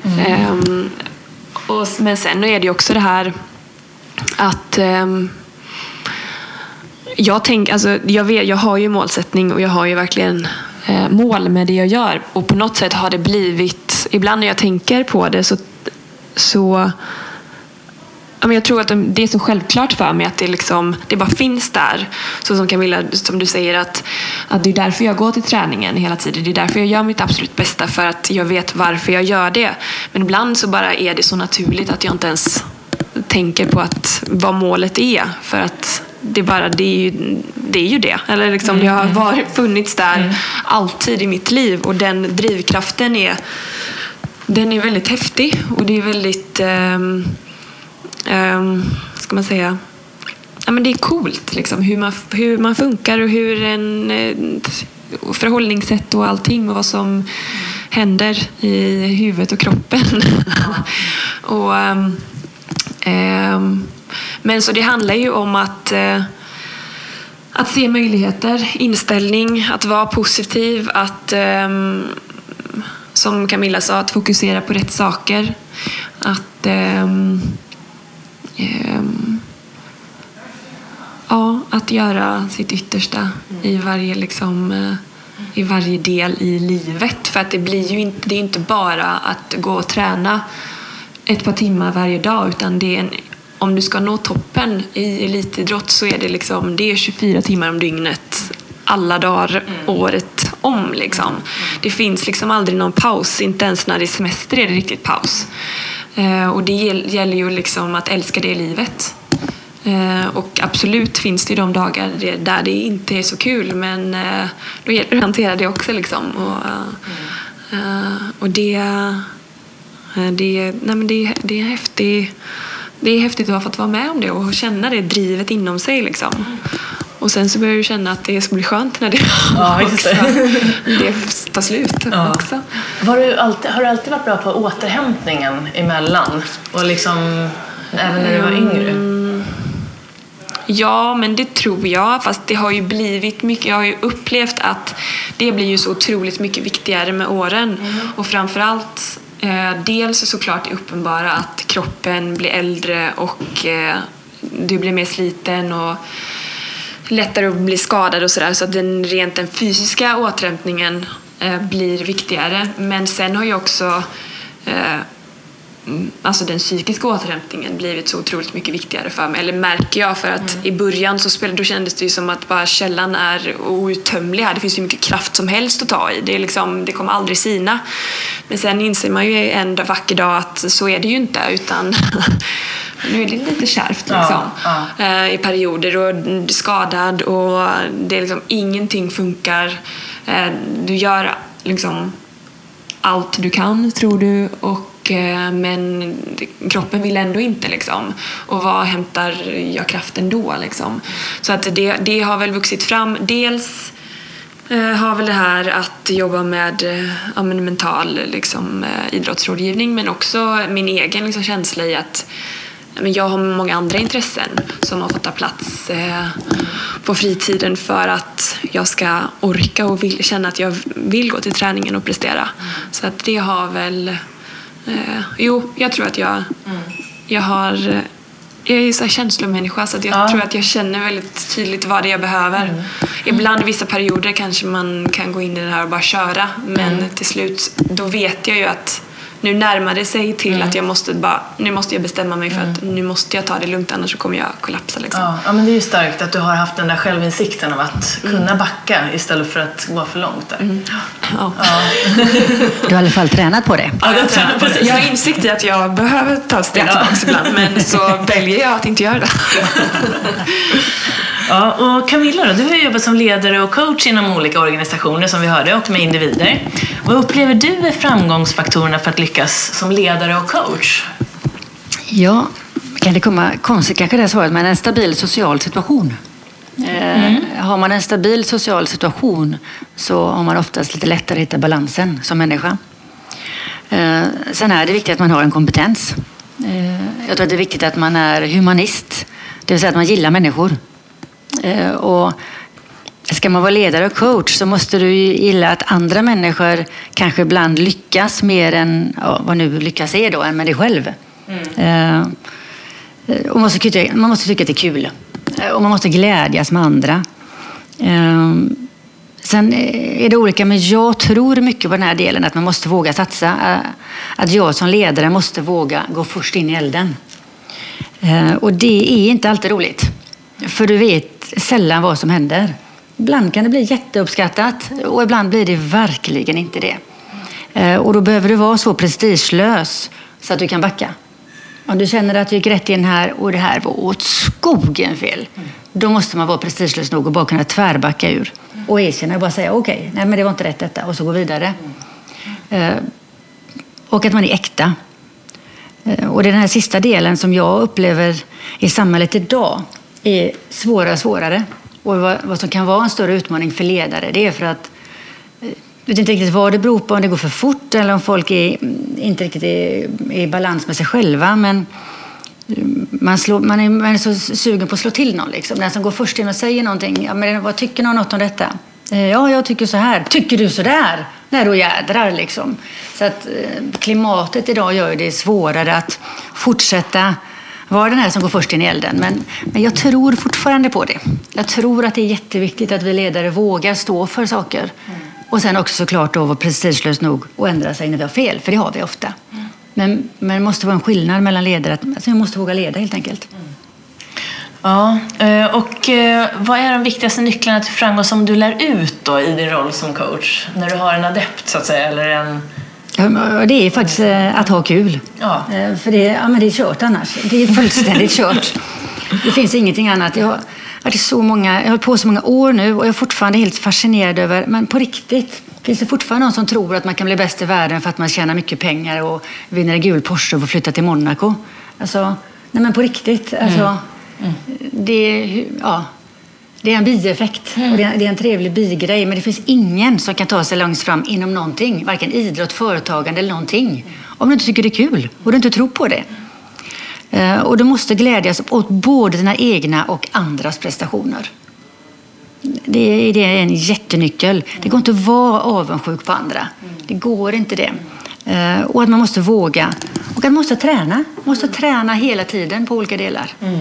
Mm. Um, och, men sen är det ju också det här att um, jag, tänk, alltså, jag, vet, jag har ju målsättning och jag har ju verkligen Eh, mål med det jag gör. Och på något sätt har det blivit, ibland när jag tänker på det så, så jag tror att det är så självklart för mig att det, liksom, det bara finns där. Så som Camilla, som du säger, att, att det är därför jag går till träningen hela tiden. Det är därför jag gör mitt absolut bästa, för att jag vet varför jag gör det. Men ibland så bara är det så naturligt att jag inte ens tänker på att, vad målet är. För att det, bara, det, är, ju, det är ju det. Eller liksom. Det har mm. varit, funnits där mm. alltid i mitt liv och den drivkraften är, den är väldigt häftig och det är väldigt, um, um, ska man säga, ja, men det är coolt liksom, hur, man, hur man funkar och hur en förhållningssätt och allting och vad som händer i huvudet och kroppen. och um, um, men så det handlar ju om att, eh, att se möjligheter, inställning, att vara positiv, att ehm, som Camilla sa, att fokusera på rätt saker. Att ehm, ehm, ja, att göra sitt yttersta i varje, liksom, eh, i varje del i livet. För att det blir ju inte, det är inte bara att gå och träna ett par timmar varje dag utan det är en om du ska nå toppen i elitidrott så är det, liksom, det är 24 timmar om dygnet alla dagar mm. året om. Liksom. Mm. Det finns liksom aldrig någon paus, inte ens när det är semester är det riktigt paus. Eh, och det gäller ju liksom att älska det livet. Eh, och absolut finns det de dagar där det inte är så kul men eh, då gäller det att hantera det också. Liksom. Och, mm. eh, och det Eh, det, nej men det, det, är häftigt, det är häftigt att ha fått vara med om det och känna det drivet inom sig. Liksom. Och sen så börjar du känna att det ska bli skönt när det, Ja, just det. det tar slut Ja. också. Var du alltid, har du alltid varit bra på återhämtningen emellan? Och liksom, även när du var yngre? Ja, men det tror jag. Fast det har ju blivit mycket. Jag har ju upplevt att det blir ju så otroligt mycket viktigare med åren. Och framförallt Eh, dels såklart det uppenbara att kroppen blir äldre och eh, du blir mer sliten och lättare att bli skadad och sådär. Så att den, rent den fysiska återhämtningen eh, blir viktigare. Men sen har ju också alltså den psykiska återhämtningen blivit så otroligt mycket viktigare för mig. Eller märker jag för att i början så spelade, då kändes det ju som att bara källan är outtömlig här. Det finns ju mycket kraft som helst att ta i. Det, är liksom, det kommer aldrig sina. Men sen inser man ju en vacker dag att så är det ju inte utan nu är det lite kärvt Ja, liksom. ja. Eh, i perioder och skadad och det är liksom ingenting funkar. Eh, Du gör liksom allt du kan tror du och Eh, men kroppen vill ändå inte liksom. Och var hämtar jag kraften då liksom? Så att det, det har väl vuxit fram. Dels eh, har väl det här att jobba med eh, ja, men mental liksom, idrottsrådgivning men också min egen liksom, känsla i att men jag har många andra intressen som har fått ta plats eh, på fritiden för att jag ska orka och vill, känna att jag vill gå till träningen och prestera. Så att det har väl... Eh, jo, jag tror att jag, jag har... eh, Jag är ju så här känslomänniska så att jag Ja. tror att jag känner väldigt tydligt vad det är jag behöver. Ibland i vissa perioder kanske man kan gå in i det här och bara köra men till slut då vet jag ju att nu närmar det sig till att jag måste bara, nu måste jag bestämma mig för att nu måste jag ta det lugnt annars så kommer jag kollapsa liksom. Ja, ja, men det är ju starkt att du har haft den där självinsikten av att kunna backa istället för att gå för långt där. Ja. Du har i alla fall tränat på det. Ja, jag tränar på det. Jag har insikt i att jag behöver ta steg Ja. tillbaka ibland men så väljer jag att inte göra det. Ja, och Camilla då, du har jobbat som ledare och coach inom olika organisationer som vi hörde och med individer. Vad upplever du är framgångsfaktorerna för att lyckas som ledare och coach? Ja, kan det komma konstigt kanske det svaret, men en stabil social situation. Eh, har man en stabil social situation så har man oftast lite lättare att hitta balansen som människa. Eh, sen är det viktigt att man har en kompetens. Eh, jag tror att det är viktigt att man är humanist, det vill säga att man gillar människor. Eh, och ska man vara ledare och coach så måste du ju gilla att andra människor kanske ibland lyckas mer än ja, vad nu lyckas är då, än med dig själv. Eh, och man, måste, tycka- man måste tycka att det är kul. Eh, Och man måste glädjas med andra. Eh, Sen är det olika, men jag tror mycket på den här delen att man måste våga satsa. Att jag som ledare måste våga gå först in i elden. Och det är inte alltid roligt. För du vet sällan vad som händer. Ibland kan det bli jätteuppskattat och ibland blir det verkligen inte det. Eh, och då behöver du vara så prestigelös så att du kan backa. Om du känner att du gick rätt in här och det här var åt skogen fel. Då måste man vara prestigelös nog och bara kunna tvärbacka ur. Och erkänna och bara säga okej, nej men det var inte rätt detta och så gå vidare. Eh, och att man är äkta. Eh, och det är den här sista delen som jag upplever i samhället idag är svårare och svårare. Och vad, vad som kan vara en större utmaning för ledare, det är för att eh, du jag vet inte riktigt vad det beror på, om det går för fort eller om folk är, mm, inte riktigt är, är i balans med sig själva. Men mm, man, slår, man, är, man är så sugen på att slå till någon. Liksom. Den som går först in och säger någonting. Ja, men vad tycker någon något om detta? Eh, ja, jag tycker så här. Tycker du så där? Nej, då jädrar liksom. Så att eh, klimatet idag gör det svårare att fortsätta vara den här som går först in i elden. Men, men jag tror fortfarande på det. Jag tror att det är jätteviktigt att vi ledare vågar stå för saker. Och sen också såklart då vara prestigelös nog och ändra sig när vi har fel, för det har vi ofta. Men, men det måste vara en skillnad mellan ledare. Att, alltså vi måste våga leda helt enkelt. Ja, eh, och eh, vad är de viktigaste nycklarna till framgång som du lär ut då i din roll som coach? När du har en adept så att säga, eller en... Det är faktiskt eh, att ha kul. Ja. Eh, För det, ja, men det är kört annars. Det är fullständigt kört. Det finns ingenting annat. Jag har i så många, jag har på så många år nu och jag är fortfarande helt fascinerad över, men på riktigt, Finns det fortfarande någon som tror att man kan bli bäst i världen för att man tjänar mycket pengar och vinner en gul Porsche och får flytta till Monaco? Alltså, nej men på riktigt. Alltså, mm. Mm. Det, ja, det är en bieffekt mm. och det är, det är en trevlig bigrej. Men det finns ingen som kan ta sig långt fram inom någonting. Varken idrott, företagande eller någonting. Om du inte tycker det är kul och du inte tror på det. Eh, och du måste glädjas åt både dina egna och andras prestationer. Det är, det är en jättenyckel. Det går inte att vara avundsjuk på andra. Det går inte det. Eh, och att man måste våga. Och att man måste träna. Man måste träna hela tiden på olika delar. Mm.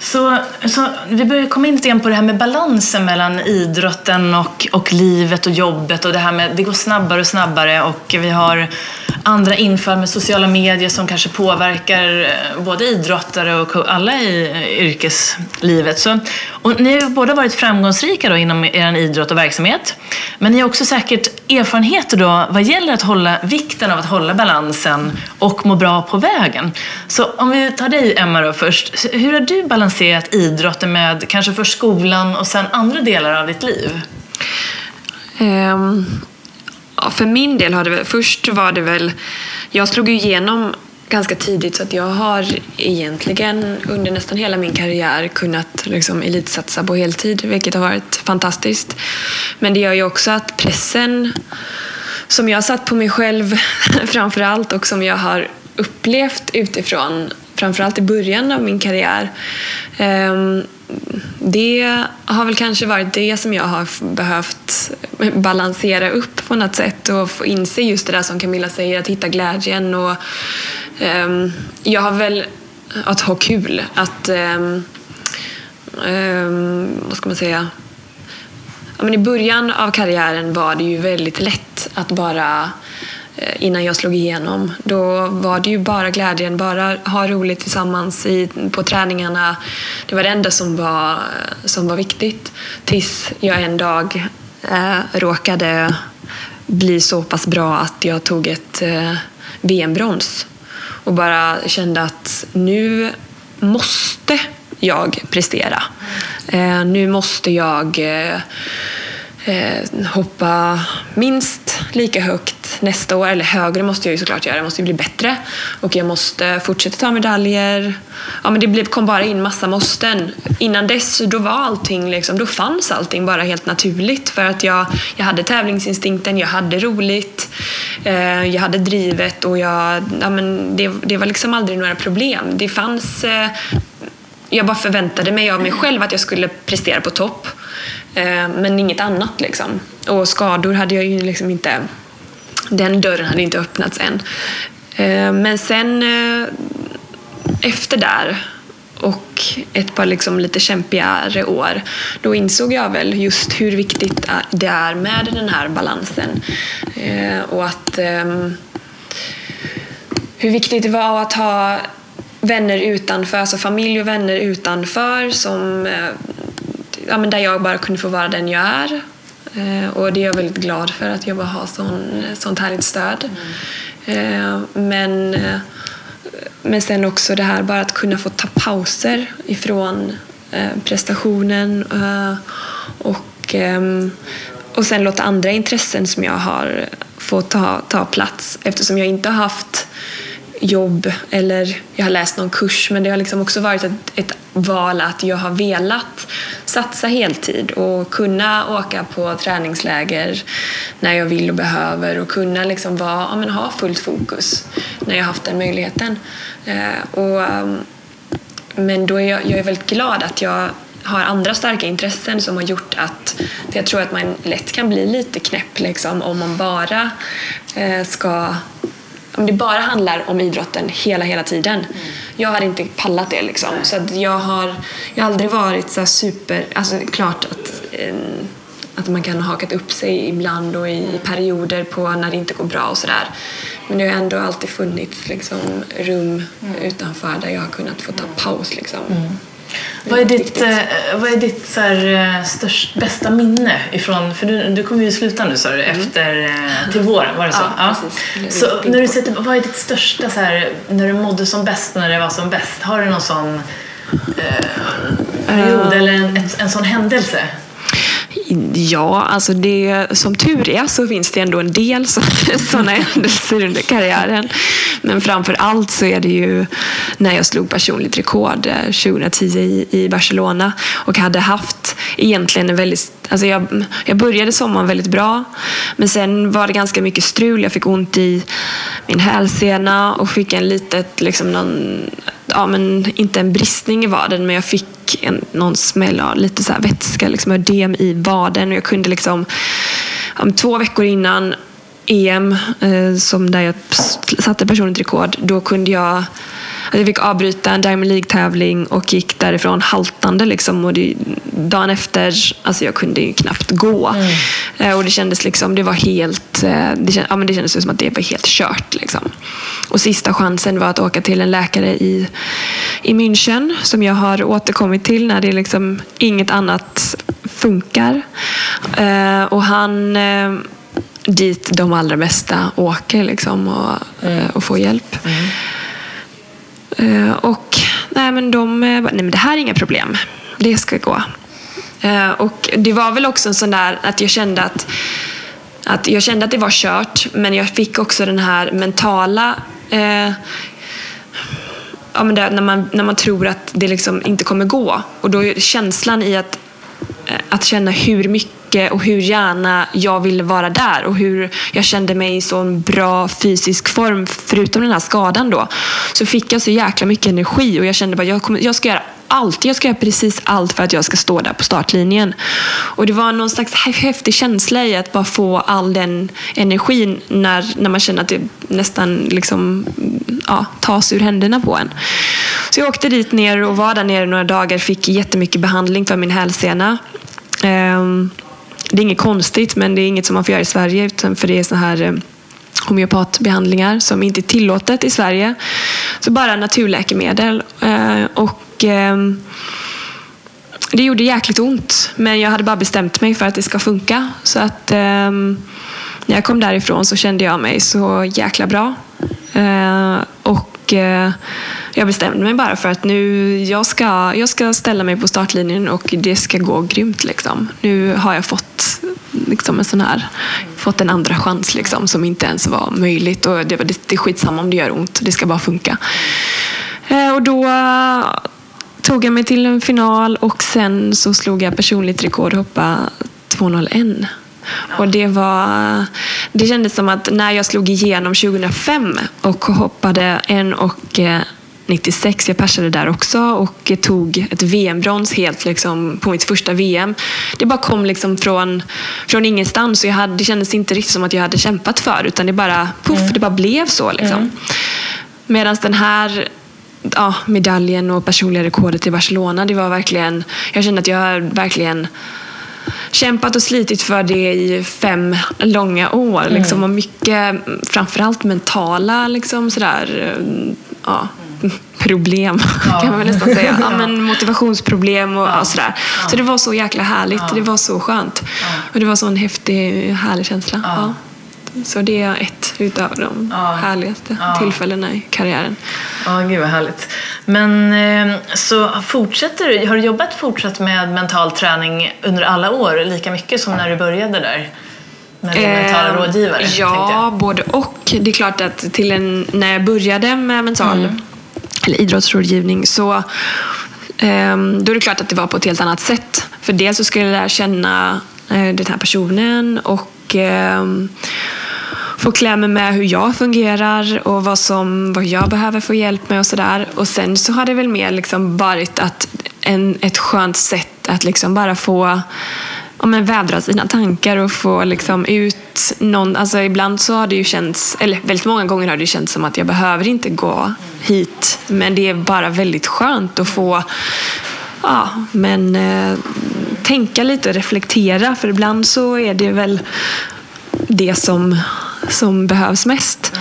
Så, så vi börjar komma in lite grann på det här med balansen mellan idrotten och, och livet och jobbet och det här med det går snabbare och snabbare och vi har andra infall med sociala medier som kanske påverkar eh, både idrottare och alla i eh, yrkeslivet. Så, och ni har ju båda varit framgångsrika då inom er idrott och verksamhet. Men ni har också säkert erfarenheter då vad gäller att hålla vikten av att hålla balansen och må bra på vägen. Så om vi tar dig Emma då först. Hur har du balanserat idrotten med kanske först skolan och sen andra delar av ditt liv? Um, ja, för min del har det väl, först var det väl, jag slog ju igenom ganska tidigt så att jag har egentligen under nästan hela min karriär kunnat liksom elitsatsa på heltid, vilket har varit fantastiskt. Men det gör ju också att pressen som jag har satt på mig själv framför allt och som jag har upplevt utifrån, framförallt i början av min karriär, ehm, det har väl kanske varit det som jag har behövt balansera upp på något sätt och få inse just det där som Camilla säger, att hitta glädjen. Och, ehm, jag har väl att ha kul, att ehm, vad ska man säga? Ja, men I början av karriären var det ju väldigt lätt att bara Eh, innan jag slog igenom. Då var det ju bara glädjen, bara ha roligt tillsammans i, på träningarna. Det var det enda som var, som var viktigt. Tills jag en dag eh, råkade bli så pass bra att jag tog ett eh, VM-brons. Och bara kände att nu måste jag prestera. Eh, nu måste jag eh, eh, hoppa minst lika högt nästa år, eller högre måste jag ju såklart göra, jag måste ju bli bättre och jag måste fortsätta ta medaljer. Ja, men det kom bara in massa måsten. Innan dess då var allting, liksom, då fanns allting bara helt naturligt för att jag, jag hade tävlingsinstinkten, jag hade roligt, eh, jag hade drivet och jag, ja, men det, det var liksom aldrig några problem. Det fanns eh, jag bara förväntade mig av mig själv att jag skulle prestera på topp. Eh, men inget annat liksom. Och skador hade jag ju liksom inte... Den dörren hade inte öppnats än. Eh, men sen eh, efter där och ett par liksom lite kämpigare år, då insåg jag väl just hur viktigt det är med den här balansen. Och att ehm, hur viktigt det var att ha vänner utanför, alltså familj och vänner utanför som ja, men där jag bara kunde få vara den jag är. Eh, och det är jag väldigt glad för, att jag bara har sån, sånt härligt stöd. Mm. Eh, men, eh, men sen också det här bara att kunna få ta pauser ifrån eh, prestationen eh, och, och sen låta andra intressen som jag har få ta, ta plats eftersom jag inte har haft jobb eller jag har läst någon kurs men det har liksom också varit ett, ett val att jag har velat satsa heltid och kunna åka på träningsläger när jag vill och behöver och kunna liksom vara, ja, men ha fullt fokus när jag haft den möjligheten. Eh, och, um, men då är jag, jag är väldigt glad att jag har andra starka intressen som har gjort att jag tror att man lätt kan bli lite knäpp liksom, om man bara eh, ska om det bara handlar om idrotten hela, hela tiden. Mm. Jag hade inte pallat det liksom. Så jag har jag har aldrig varit så super... Alltså klart att, eh, att man kan ha hakat upp sig ibland och i perioder på när det inte går bra och sådär. Men det har ändå alltid funnits liksom, rum mm. utanför där jag har kunnat få ta paus liksom. Mm. Vad är ditt, eh, vad är ditt så här, eh, störst, bästa minne ifrån, för du, du kommer ju sluta nu sa du, mm. efter, eh, till våren, var det så? Ja, ja. Så när du sätter, vad är ditt största, så här, när du mådde som bäst, när det var som bäst? Har du någon sån eh, period eller en, en, en sån händelse? Ja, alltså det, som tur är så finns det ändå en del sådana händelser under karriären. Men framför allt så är det ju när jag slog personligt rekord eh, 2010 i, i Barcelona och hade haft egentligen en väldigt Alltså jag, jag började sommaren väldigt bra, men sen var det ganska mycket strul. Jag fick ont i min hälsena och fick en litet, liksom någon, ja men inte en bristning i vaden, men jag fick en, någon smäll av lite så här vätska, liksom ödem i vaden och jag kunde liksom, ja, två veckor innan EM, eh, som där jag satte personligt rekord, då kunde jag jag fick avbryta en Diamond League-tävling och gick därifrån haltande. Liksom. Och det, dagen efter, alltså jag kunde ju knappt gå. Mm. Eh, och det kändes liksom, det var helt, eh, det, känd, ja, men det kändes som att det var helt kört. Liksom. Och sista chansen var att åka till en läkare i, i München som jag har återkommit till när det liksom inget annat funkar. Eh, och han dit de allra bästa åker liksom, och, mm. och får hjälp. Mm. Eh, och nej men de, eh, nej men det här är inga problem. Det ska gå. Eh, och det var väl också en sån där att jag kände att, att jag kände att det var kört, men jag fick också den här mentala eh, ja, men det, när, man, när man tror att det liksom inte kommer gå. Och då är känslan i att, Eh, att känna hur mycket och hur gärna jag ville vara där och hur jag kände mig i så bra fysisk form förutom den här skadan då. Så fick jag så jäkla mycket energi och jag kände bara jag, kommer, jag ska göra allt. Jag ska göra precis allt för att jag ska stå där på startlinjen. Och det var någon slags häftig känsla i att bara få all den energin när, när man känner att det nästan liksom, ja, tas ur händerna på en. Så jag åkte dit ner och var där nere några dagar. Fick jättemycket behandling för min hälsena. Um, det är inget konstigt, men det är inget som man får göra i Sverige, utan för det är så här eh, homeopatbehandlingar som inte är tillåtet i Sverige. Så bara naturläkemedel. Eh, och och eh, det gjorde jäkligt ont, men jag hade bara bestämt mig för att det ska funka. Så att eh, när jag kom därifrån så kände jag mig så jäkla bra. Eh, och eh, jag bestämde mig bara för att nu jag ska, jag ska ställa mig på startlinjen och det ska gå grymt. Liksom. Nu har jag fått liksom en sån här, fått en andra chans liksom, som inte ens var möjligt. Och det, det, det är skitsamma om det gör ont, det ska bara funka. Eh, och då tog jag mig till en final och sen så slog jag personligt rekord hoppa 2.01. Och det, var, det kändes som att när jag slog igenom 2005 och hoppade en och 96. Jag persade där också och tog ett VM-brons helt liksom på mitt första VM. Det bara kom liksom från, från ingenstans och jag hade, det kändes inte riktigt som att jag hade kämpat för utan det bara, puff, mm. det bara blev så. Liksom. Mm. Medan den här ja, medaljen och personliga rekordet i Barcelona, det var verkligen, jag kände att jag verkligen kämpat och slitit för det i fem långa år. Mm. Liksom, och mycket, framförallt mentala liksom, sådär, ja, problem ja. kan man nästan säga. Ja, men motivationsproblem och, ja. och sådär. Så det var så jäkla härligt. Det var så skönt. Och det var så en häftig, härlig känsla. Ja. Så det är ett utav de härligaste tillfällena i karriären. Ja, gud vad härligt. Men eh, så fortsätter du, har du jobbat fortsatt med mental träning under alla år lika mycket som när du började där? Med din mentala eh, rådgivare? Ja, både och. Det är klart att till en, när jag började med mental mm eller idrottsrådgivning så ehm, då är det klart att det var på ett helt annat sätt. För dels så skulle jag lära känna eh, den här personen och ehm, få klä mig med hur jag fungerar och vad, som, vad jag behöver få hjälp med och sådär. Och sen så har det väl mer liksom varit att en, ett skönt sätt att liksom bara få ja, men vädra sina tankar och få liksom ut någon... Alltså ibland så har det ju känts, eller väldigt många gånger har det känts som att jag behöver inte gå hit. Men det är bara väldigt skönt att få ja, men, eh, tänka lite och reflektera. För ibland så är det väl det som, som behövs mest.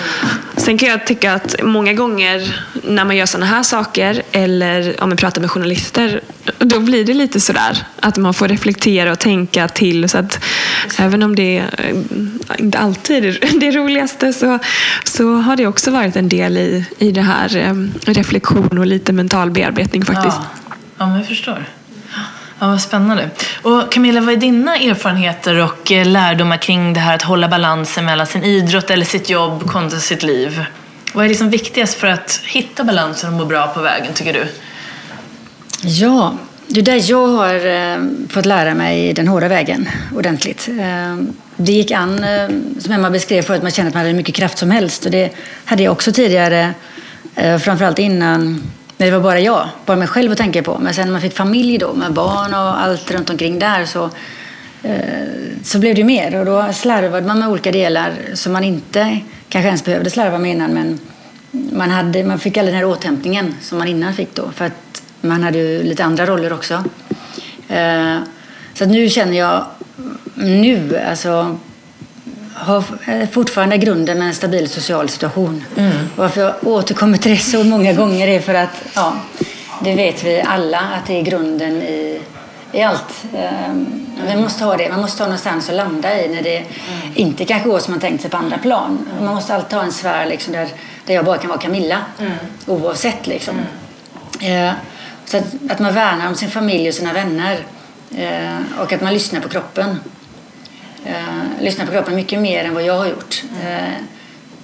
Sen kan jag tycka att många gånger när man gör sådana här saker eller om man pratar med journalister, då blir det lite sådär att man får reflektera och tänka till. Så att även om det eh, inte alltid är det roligaste så, så har det också varit en del i, i det här eh, reflektion och lite mental bearbetning faktiskt. Ja, ja men jag förstår. Ja, vad spännande. Och Camilla, vad är dina erfarenheter och eh, lärdomar kring det här att hålla balansen mellan sin idrott eller sitt jobb kontra sitt liv? Vad är liksom viktigast för att hitta balansen och må bra på vägen, tycker du? Ja, det är där jag har eh, fått lära mig den hårda vägen ordentligt. Ehm, det gick an, eh, som Emma beskrev förut, man kände att man hade mycket kraft som helst. Och det hade jag också tidigare, framförallt innan när det var bara jag, bara mig själv att tänka på. Men sen när man fick familj då, med barn och allt runt omkring där så, eh, så blev det ju mer. Och då slarvade man med olika delar som man inte kanske ens behövde slarva med innan. Men man, hade, man fick aldrig den här återhämtningen som man innan fick då. För att man hade ju lite andra roller också. Eh, så att nu känner jag, nu alltså, har fortfarande grunden med en stabil social situation. Mm. Varför jag återkommer till det så många gånger är för att, ja, det vet vi alla att det är grunden i, i allt. Um, vi måste ha det. Man måste ha någonstans att landa i när det mm. inte kanske går som man tänkt sig på andra plan. Man måste alltid ha en sfär liksom, där, där jag bara kan vara Camilla. Mm. Oavsett liksom. Uh, så att, att, man värnar om sin familj och sina vänner. Uh, och att man lyssnar på kroppen eh, lyssnar på kroppen mycket mer än vad jag har gjort. Eh,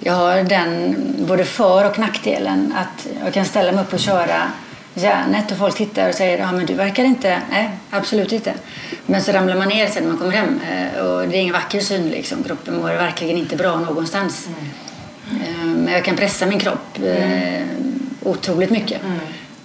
jag har den både för och nackdelen att jag kan ställa mig upp och köra järnet och folk tittar och säger ja men du verkar inte, nej absolut inte. Men så ramlar man ner sen när man kommer hem eh, och det är ingen vacker syn liksom. Kroppen mår verkligen inte bra någonstans. Mm. Men jag kan pressa min kropp eh, otroligt mycket. Mm.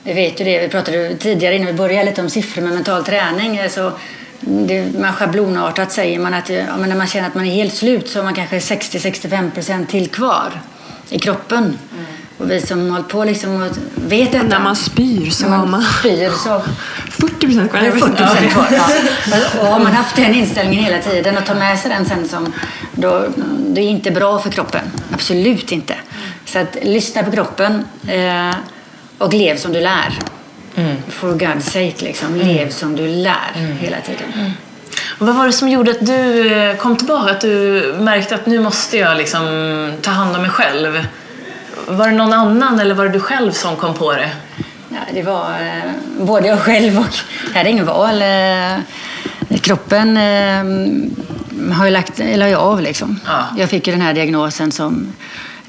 Vi vet ju det, vi pratade tidigare innan vi började lite om siffror med mental träning. Så det, man schablonartat säger man att ja, när man känner att man är helt slut så har man kanske 60-65% till kvar i kroppen. Mm. Och vi som hållit på liksom och vet detta. När man spyr så har man spyr så 40 kvar. 40 kvar ja. Och har man haft den inställningen hela tiden och tar med sig den sen som då, det är inte bra för kroppen. Absolut inte. Så att lyssna på kroppen eh, och lev som du lär. Mm. For God's sake, liksom. Mm. lev som du lär mm. hela tiden. Mm. Och vad var det som gjorde att du eh, kom tillbaka? Att du märkte att nu måste jag liksom ta hand om mig själv? Var det någon annan eller var det du själv som kom på det? Ja, det var eh, både jag själv och... Jag hade ingen val. Eh, kroppen eh, har jag lagt, la jag av. Liksom. Ja. Jag fick ju den här diagnosen som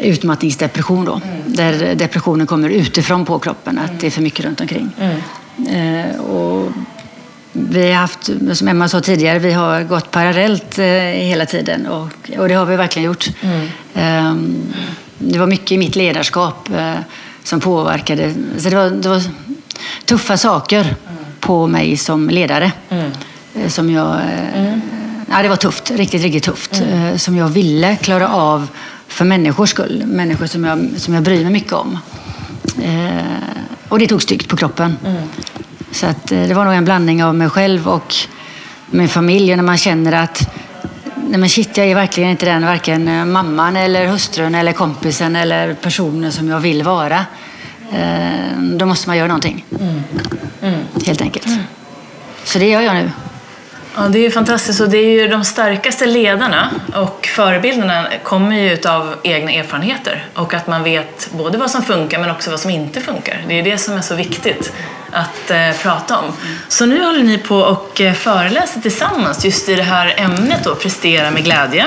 utmattningsdepression då. Mm. Där depressionen kommer utifrån på kroppen, att mm. det är för mycket runt omkring. Mm. Eh, och vi har haft, som Emma sa tidigare, vi har gått parallellt eh, hela tiden och, och det har vi verkligen gjort. Eh, det var mycket i mitt ledarskap eh, som påverkade. Så det var, det var tuffa saker på mig som ledare. Eh, som jag... Eh, ja, det var tufft, riktigt, riktigt tufft. Som jag ville klara av för människors skull. Människor som jag, som jag bryr mig mycket om. Eh, och det tog styggt på kroppen. Mm. Så att, eh, det var nog en blandning av mig själv och min familj. När man känner att nej men shit, jag är verkligen inte den, varken eh, mamman eller hustrun eller kompisen eller personen som jag vill vara. Eh, då måste man göra någonting. Mm. Mm. Helt enkelt. Så det gör jag nu. Ja, det är ju fantastiskt och det är ju de starkaste ledarna och förebilderna kommer ju av egna erfarenheter och att man vet både vad som funkar men också vad som inte funkar. Det är det som är så viktigt att eh, prata om. Så nu håller ni på och eh, föreläser tillsammans just i det här ämnet då, prestera med glädje.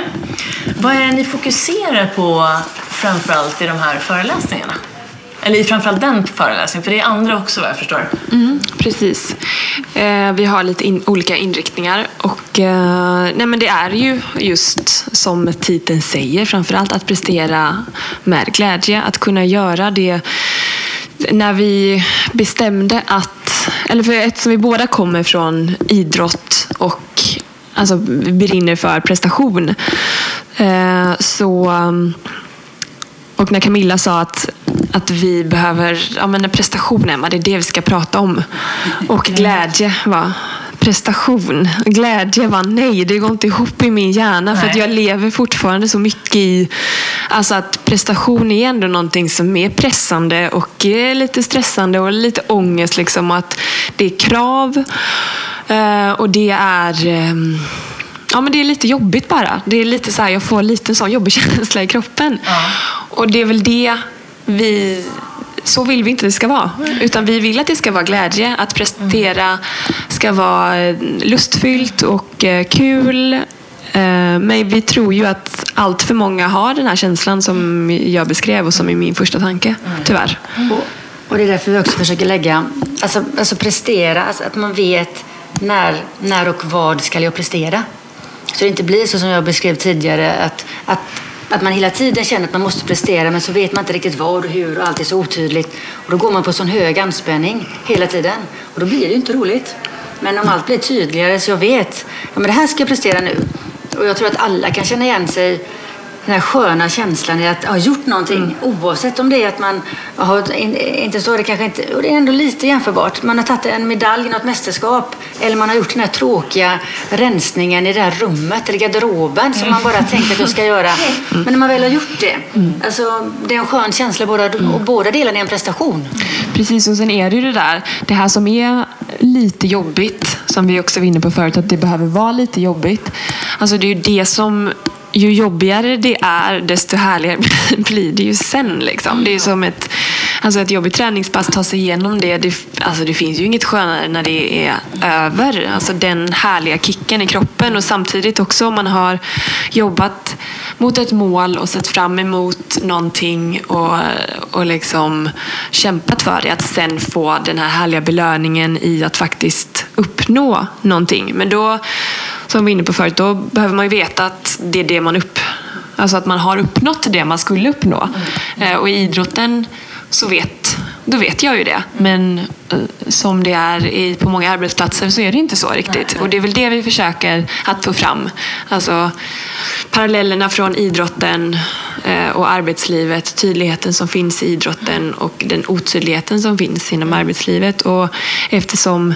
Vad är det ni fokuserar på framförallt i de här föreläsningarna? Eller i framförallt den föreläsningen, för det är andra också vad jag förstår. Mm, precis. Eh, vi har lite in, olika inriktningar och eh, nej, men det är ju just som titeln säger, framförallt att prestera med glädje. Att kunna göra det när vi bestämde att, eller för eftersom vi båda kommer från idrott och alltså, brinner för prestation eh, så och när Camilla sa att, att vi behöver ja, men prestation, Emma, det är det vi ska prata om. Och glädje var prestation. Glädje var nej, det går inte ihop i min hjärna. Nej. För att jag lever fortfarande så mycket i alltså att prestation är ändå någonting som är pressande och är lite stressande och lite ångest. Liksom, att det är krav eh, och det är ehm, Ja, men det är lite jobbigt bara. Det är lite så här, jag får lite sån jobbig känsla i kroppen. Ja. Och det är väl det vi så vill vi inte att det ska vara. Utan vi vill att det ska vara glädje. Att prestera ska vara eh, lustfyllt och eh, kul. Eh, Men vi tror ju att allt för många har den här känslan som jag beskrev och som är min första tanke, tyvärr. Och, och det är därför vi också försöker lägga, alltså, alltså prestera, alltså att man vet när, när och vad ska jag prestera. Så det inte blir så som jag beskrev tidigare, att, att, att man hela tiden känner att man måste prestera men så vet man inte riktigt vad och hur och allt är så otydligt. Och då går man på sån hög anspänning hela tiden och då blir det ju inte roligt. Men om allt blir tydligare så jag vet, ja men det här ska jag prestera nu. Och jag tror att alla kan känna igen sig den här sköna känslan i att ha gjort någonting. Oavsett om det är att man har, in- inte så det kanske inte, och det är ändå lite jämförbart. Man har tagit en medalj i något mästerskap eller man har gjort den här tråkiga rensningen i det här rummet eller garderoben som man bara tänkte att jag ska göra. Men när man väl har gjort det, alltså det är en skön känsla båda, och båda delarna är en prestation. Precis, och sen är det ju det där, det här som är lite jobbigt, som vi också var inne på förut, att det behöver vara lite jobbigt. Alltså det är ju det som, ju jobbigare det är, desto härligare blir det ju sen. Liksom. Det är som ett, alltså ett jobbigt träningspass, ta sig igenom det. Det, alltså det finns ju inget skönare när det är över. Alltså den härliga kicken i kroppen och samtidigt också om man har jobbat mot ett mål och sett fram emot någonting och, och liksom kämpat för det. Att sen få den här härliga belöningen i att faktiskt uppnå någonting. Men då, som vi var inne på förut, då behöver man ju veta att det är det man upp... Alltså att man har uppnått det man skulle uppnå. Eh, Och i idrotten så vet, då vet jag ju det. Men eh, som det är i, på många arbetsplatser så är det inte så riktigt. Och det är väl det vi försöker att få fram. Alltså parallellerna från idrotten eh, och arbetslivet, tydligheten som finns i idrotten och den otydligheten som finns inom arbetslivet. Och eftersom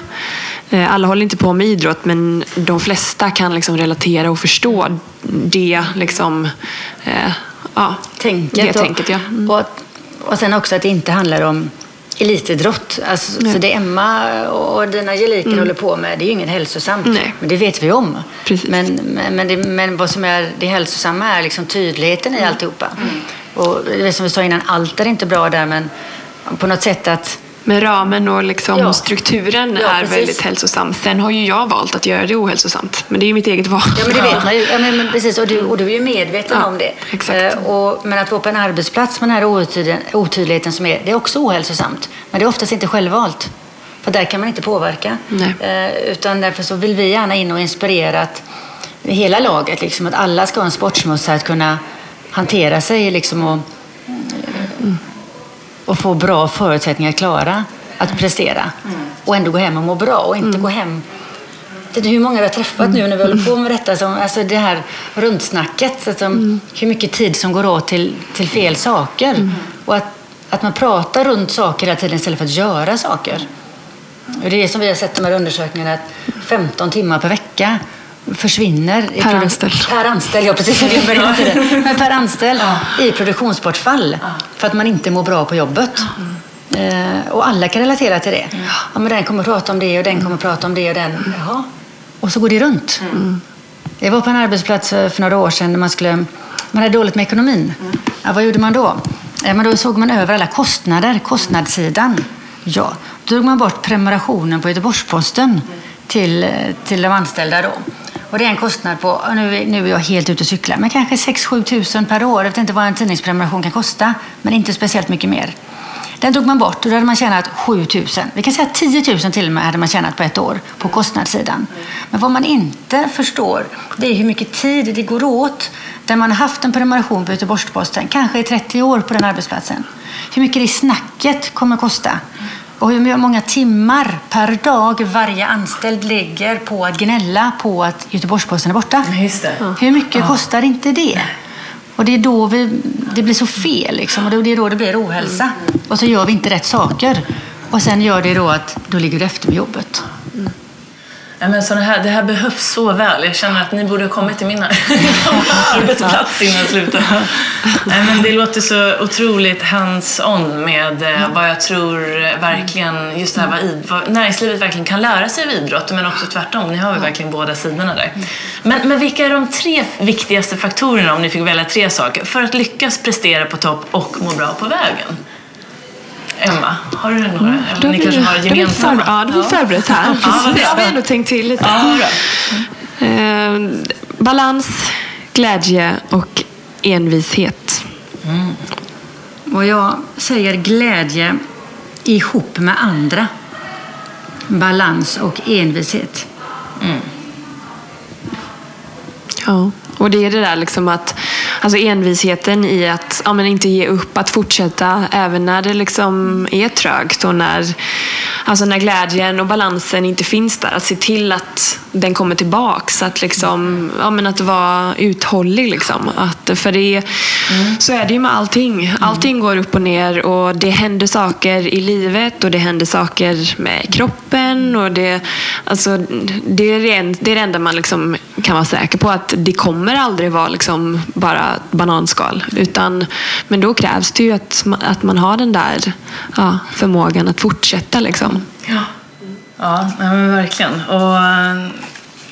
eh, alla håller inte på med idrott men de flesta kan liksom relatera och förstå det liksom, ja, tänket. det tänket ja. Mm. och, och sen också att det inte handlar om elitidrott. Alltså, Nej. så det Emma och dina Angeliken håller på med, det är ju inget hälsosamt. Nej. Men det vet vi om. Precis. Men, men, men, det, men vad som är det hälsosamma är liksom tydligheten i alltihopa. Och det som vi sa innan, allt är inte bra där men på något sätt att Men ramen och liksom Ja. strukturen Ja, är precis. väldigt hälsosam. Sen har ju jag valt att göra det ohälsosamt. Men det är ju mitt eget val. Ja, men det vet man ju. Ja, men, men precis, och, du, och du är ju medveten Ja, om det. exakt. Eh, och, men att vara på en arbetsplats med den här otydligheten, otydligheten som är, det är också ohälsosamt. Men det är oftast inte självvalt. För där kan man inte påverka. Eh, utan därför så vill vi gärna in och inspirera att hela laget, liksom, att alla ska ha en sportsmuss här att kunna hantera sig liksom, och, och få bra förutsättningar att klara att prestera. Och ändå gå hem och må bra och inte gå hem det är hur många vi har träffat nu när vi håller på med detta. Som, alltså det här rundsnacket. Alltså, Hur mycket tid som går åt till, till fel saker. Och att, att man pratar runt saker hela tiden istället för att göra saker. Och det är det som vi har sett i de här undersökningarna. Att 15 timmar per vecka försvinner. Per anställd. Per anställd, ja precis. Men per anställd i produktionsbortfall. För att man inte mår bra på jobbet. Eh, och alla kan relatera till det. Ja, men den kommer prata om det och den kommer prata om det och den. Jaha. Och så går det runt. Jag var på en arbetsplats för några år sedan där man, skulle, man hade dåligt med ekonomin. Ja, vad gjorde man då? Ja, men då såg man över alla kostnader, kostnadssidan. Ja, då drog man bort prenumerationen på Göteborgs-Posten till, eh, till de anställda då. Och det är en kostnad på, nu, är- nu är jag helt ute och cyklar, men kanske 6-7 tusen per år. Jag vet inte vad en tidningsprenumeration kan kosta, men inte speciellt mycket mer. Den drog man bort och då hade man tjänat 7 000. Vi kan säga 10 000 till och med hade man tjänat på ett år på kostnadssidan. Men vad man inte förstår det är hur mycket tid det går åt där man har haft en prenumeration på Göteborgs-Posten, kanske i 30 år på den arbetsplatsen. Hur mycket det snacket kommer kosta. Och hur många timmar per dag varje anställd lägger på att gnälla på att Göteborgs-Posten är borta. Det. Hur mycket kostar inte det? Och det är då vi, det blir så fel liksom, och det är då det blir ohälsa. Och så gör vi inte rätt saker. Och sen gör det då att då ligger det efter med jobbet. Ja, men såna här, det här behövs så väl. Jag känner att ni borde ha kommit till min arbetsplats innan slutet. Nej, men det låter så otroligt hands-on med eh, vad jag tror verkligen, just det här vad, id- vad näringslivet verkligen kan lära sig av idrott, men också tvärtom. Ni har ju verkligen båda sidorna där. Men, men vilka är de tre viktigaste faktorerna, om ni fick välja tre saker, för att lyckas prestera på topp och må bra på vägen? Emma? Har du några? Mm, Eller ni kanske har gemensamma? Ja, det har vi förberett här. Ja, det har vi bra. ändå tänkt till lite. Ja, då. Eh, balans, glädje och envishet. Och jag säger glädje ihop med andra. Balans och envishet. Ja, och det är det där liksom att alltså envisheten i att ja, men inte ge upp, att fortsätta även när det liksom är trögt och när, alltså när glädjen och balansen inte finns där. Att se till att den kommer tillbaks. Att, liksom, ja, men att vara uthållig. Liksom. Att, för det, så är det ju med allting. Allting går upp och ner och det händer saker i livet och det händer saker med kroppen. Och det, alltså, det, är det, det enda man liksom kan vara säker på. Att det kommer aldrig vara liksom bara bananskal. Utan, men då krävs det ju att, man- att man har den där ja, förmågan att fortsätta. Liksom. Ja, ja men verkligen. Och eh,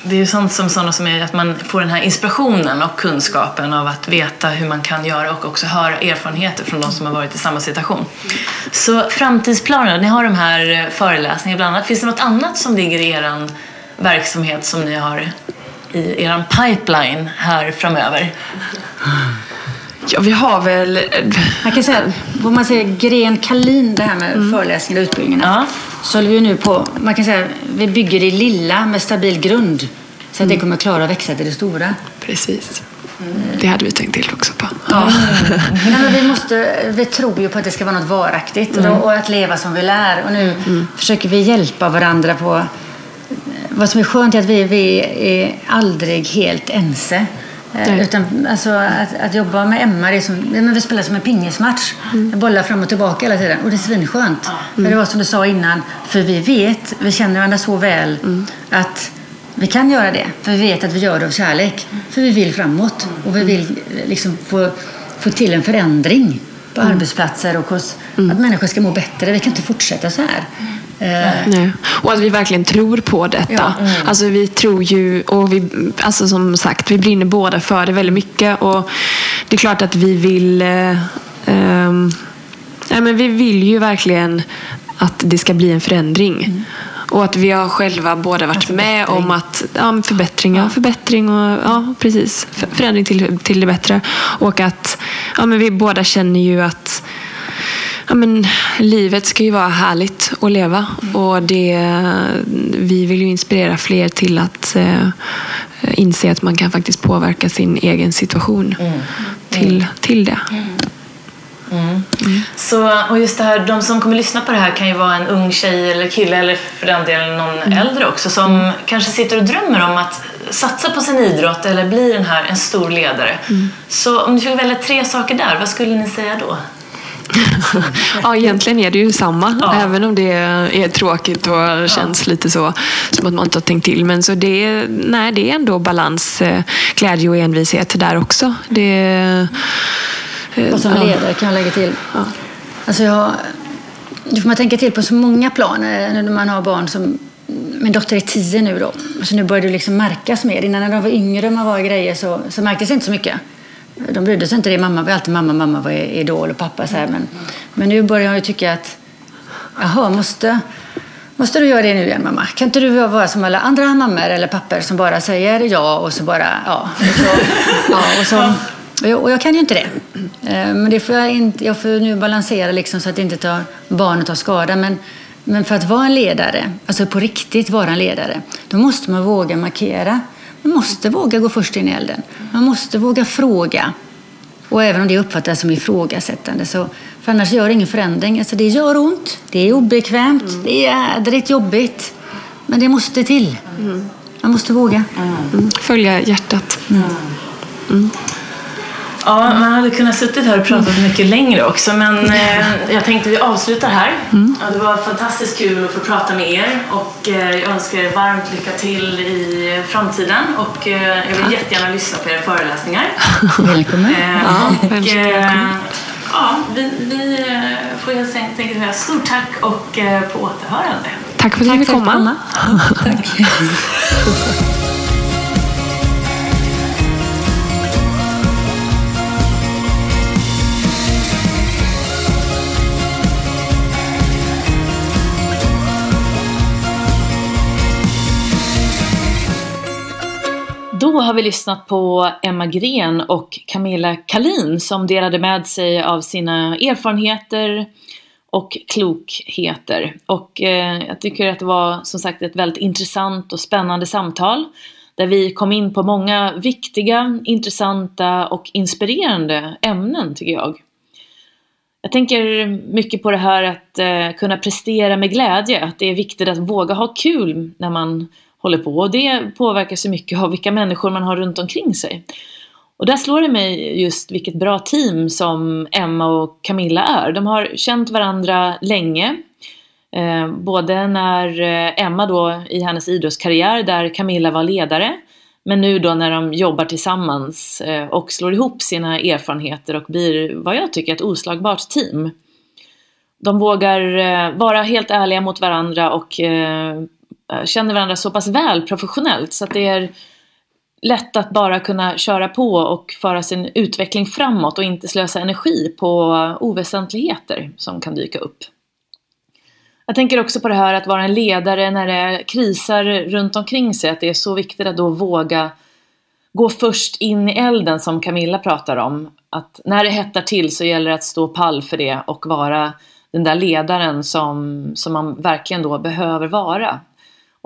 det är ju sånt som sådana som är att man får den här inspirationen och kunskapen av att veta hur man kan göra och också höra erfarenheter från de som har varit i samma situation. Så framtidsplaner, ni har de här eh, föreläsningarna bland annat. Finns det något annat som ligger i er verksamhet som ni har i er pipeline här framöver? Ja, vi har väl... Man kan säga, vad man säger, gren Kalin, det här med föreläsningar och utbildningarna. Ja. Så håller vi nu på, man kan säga, vi bygger det lilla med stabil grund. Så att det kommer klara att växa till det stora. Precis. Det hade vi tänkt till också på. Ja. Nej, men vi, måste, vi tror ju på att det ska vara något varaktigt och, då, och att leva som vi lär. Och nu försöker vi hjälpa varandra på... Vad som är skönt är att vi, vi är aldrig helt ense. Eh, Nej. Utan, alltså, att, att jobba med Emma, det är som, men vi spelar som en pingismatch. Jag bollar fram och tillbaka hela tiden. Och det är svinskönt. För det var som du sa innan, för vi vet, vi känner varandra så väl att vi kan göra det. För vi vet att vi gör det av kärlek. För vi vill framåt. Och vi vill eh, liksom få, få till en förändring på arbetsplatser och hos, att människor ska må bättre. Vi kan inte fortsätta så här. Eh, Nej. Och att vi verkligen tror på detta. Ja. Alltså vi tror ju, och vi, alltså som sagt, vi brinner båda för det väldigt mycket. Och det är klart att vi vill, eh, nej, men vi vill ju verkligen att det ska bli en förändring. Och att vi har själva båda varit med om att ja, men förbättringar, förbättring och ja, precis, för- förändring till, till det bättre. Och att ja, men vi båda känner ju att Ja, men, livet ska ju vara härligt att leva och det, vi vill ju inspirera fler till att eh, inse att man kan faktiskt påverka sin egen situation till, till det. Så, och just det här, de som kommer lyssna på det här kan ju vara en ung tjej eller kille eller för den delen någon äldre också som kanske sitter och drömmer om att satsa på sin idrott eller bli den här, en stor ledare. Så om du fick välja tre saker där, vad skulle ni säga då? Ja, egentligen är det ju samma, Ja. även om det är tråkigt och känns lite så som att man inte har tänkt till. Men så det, är- nej, det är ändå balans, eh, glädje och envishet där också. Det, eh, Och som ja. ledare kan jag lägga till. Alltså jag, det får man tänka till på så många plan eh, när man har barn som min dotter är tio nu då, så nu börjar det liksom märkas mer. Innan när de var yngre och man var grejer så, så märktes det inte så mycket. De brydde sig inte det. Mamma var alltid mamma, mamma var idol och pappa så här. Men, men nu börjar jag ju tycka att, jaha, måste, måste du göra det nu igen mamma? Kan inte du vara som alla andra mammor eller pappor som bara säger ja och så bara, ja. Och så, ja, och så, och jag, och jag kan ju inte det. Eh, men det får jag, inte, jag får nu balansera liksom så att inte tar, barnet tar skada. Men, men för att vara en ledare, alltså på riktigt vara en ledare, då måste man våga markera. Man måste våga gå först in i elden. Man måste våga fråga. Och även om det uppfattas som ifrågasättande, så, för annars gör det ingen förändring. Alltså det gör ont, det är obekvämt, det är jädrigt jobbigt. Men det måste till. Man måste våga. Mm. Följa hjärtat. Ja, man hade kunnat suttit här och pratat mycket längre också, men eh, jag tänkte vi avslutar här. Ja, det var fantastiskt kul att få prata med er och eh, jag önskar er varmt lycka till i framtiden och eh, jag vill jättegärna lyssna på era föreläsningar. Välkommen. Eh, Ja, och, eh, välkommen. ja, vi, vi eh, får helt enkelt säga stort tack och på återhörande. Tack för att du fick komma. Tack. Då har vi lyssnat på Emma Gren och Camilla Kalin som delade med sig av sina erfarenheter och klokheter. Och eh, jag tycker att det var som sagt ett väldigt intressant och spännande samtal där vi kom in på många viktiga, intressanta och inspirerande ämnen tycker jag. Jag tänker mycket på det här att eh, kunna prestera med glädje, att det är viktigt att våga ha kul när man håller på och det påverkar så mycket av vilka människor man har runt omkring sig. Och där slår det mig just vilket bra team som Emma och Camilla är. De har känt varandra länge. Eh, både när eh, Emma då i hennes idrottskarriär där Camilla var ledare men nu då när de jobbar tillsammans eh, och slår ihop sina erfarenheter och blir vad jag tycker ett oslagbart team. De vågar eh, vara helt ärliga mot varandra och eh, Eh, känner varandra så pass väl professionellt så att det är lätt att bara kunna köra på och föra sin utveckling framåt och inte slösa energi på oväsentligheter som kan dyka upp. Jag tänker också på det här att vara en ledare när det krisar runt omkring sig, att det är så viktigt att då våga gå först in i elden som Camilla pratar om. Att när det hettar till så gäller det att stå pall för det och vara den där ledaren som, som man verkligen då behöver vara.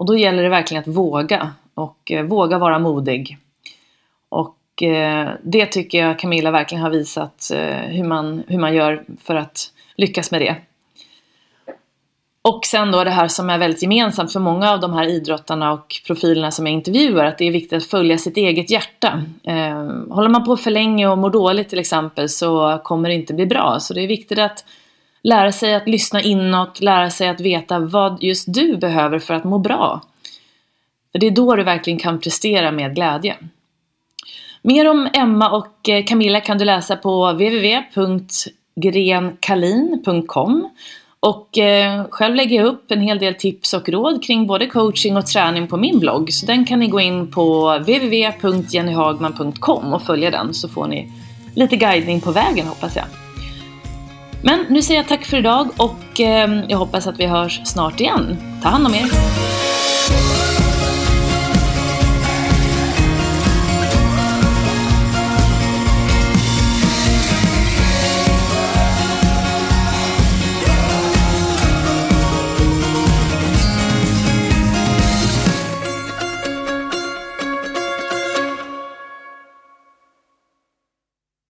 Och då gäller det verkligen att våga och eh, våga vara modig. Och eh, det tycker jag Camilla verkligen har visat eh, hur, man, hur man gör för att lyckas med det. Och sen då det här som är väldigt gemensamt för många av de här idrottarna och profilerna som jag intervjuar, att det är viktigt att följa sitt eget hjärta. Eh, håller man på för länge och mår dåligt till exempel så kommer det inte bli bra. Så det är viktigt att lära sig att lyssna inåt, lära sig att veta vad just du behöver för att må bra. För det är då du verkligen kan prestera med glädje. Mer om Emma och eh, Camilla kan du läsa på www.grenkalin.com och eh, själv lägger jag upp en hel del tips och råd kring både coaching och träning på min blogg. Så den kan ni gå in på www.jennyhagman.com och följa den så får ni lite guidning på vägen hoppas jag. Men nu säger jag tack för idag och ehm, jag hoppas att vi hörs snart igen. Ta hand om er!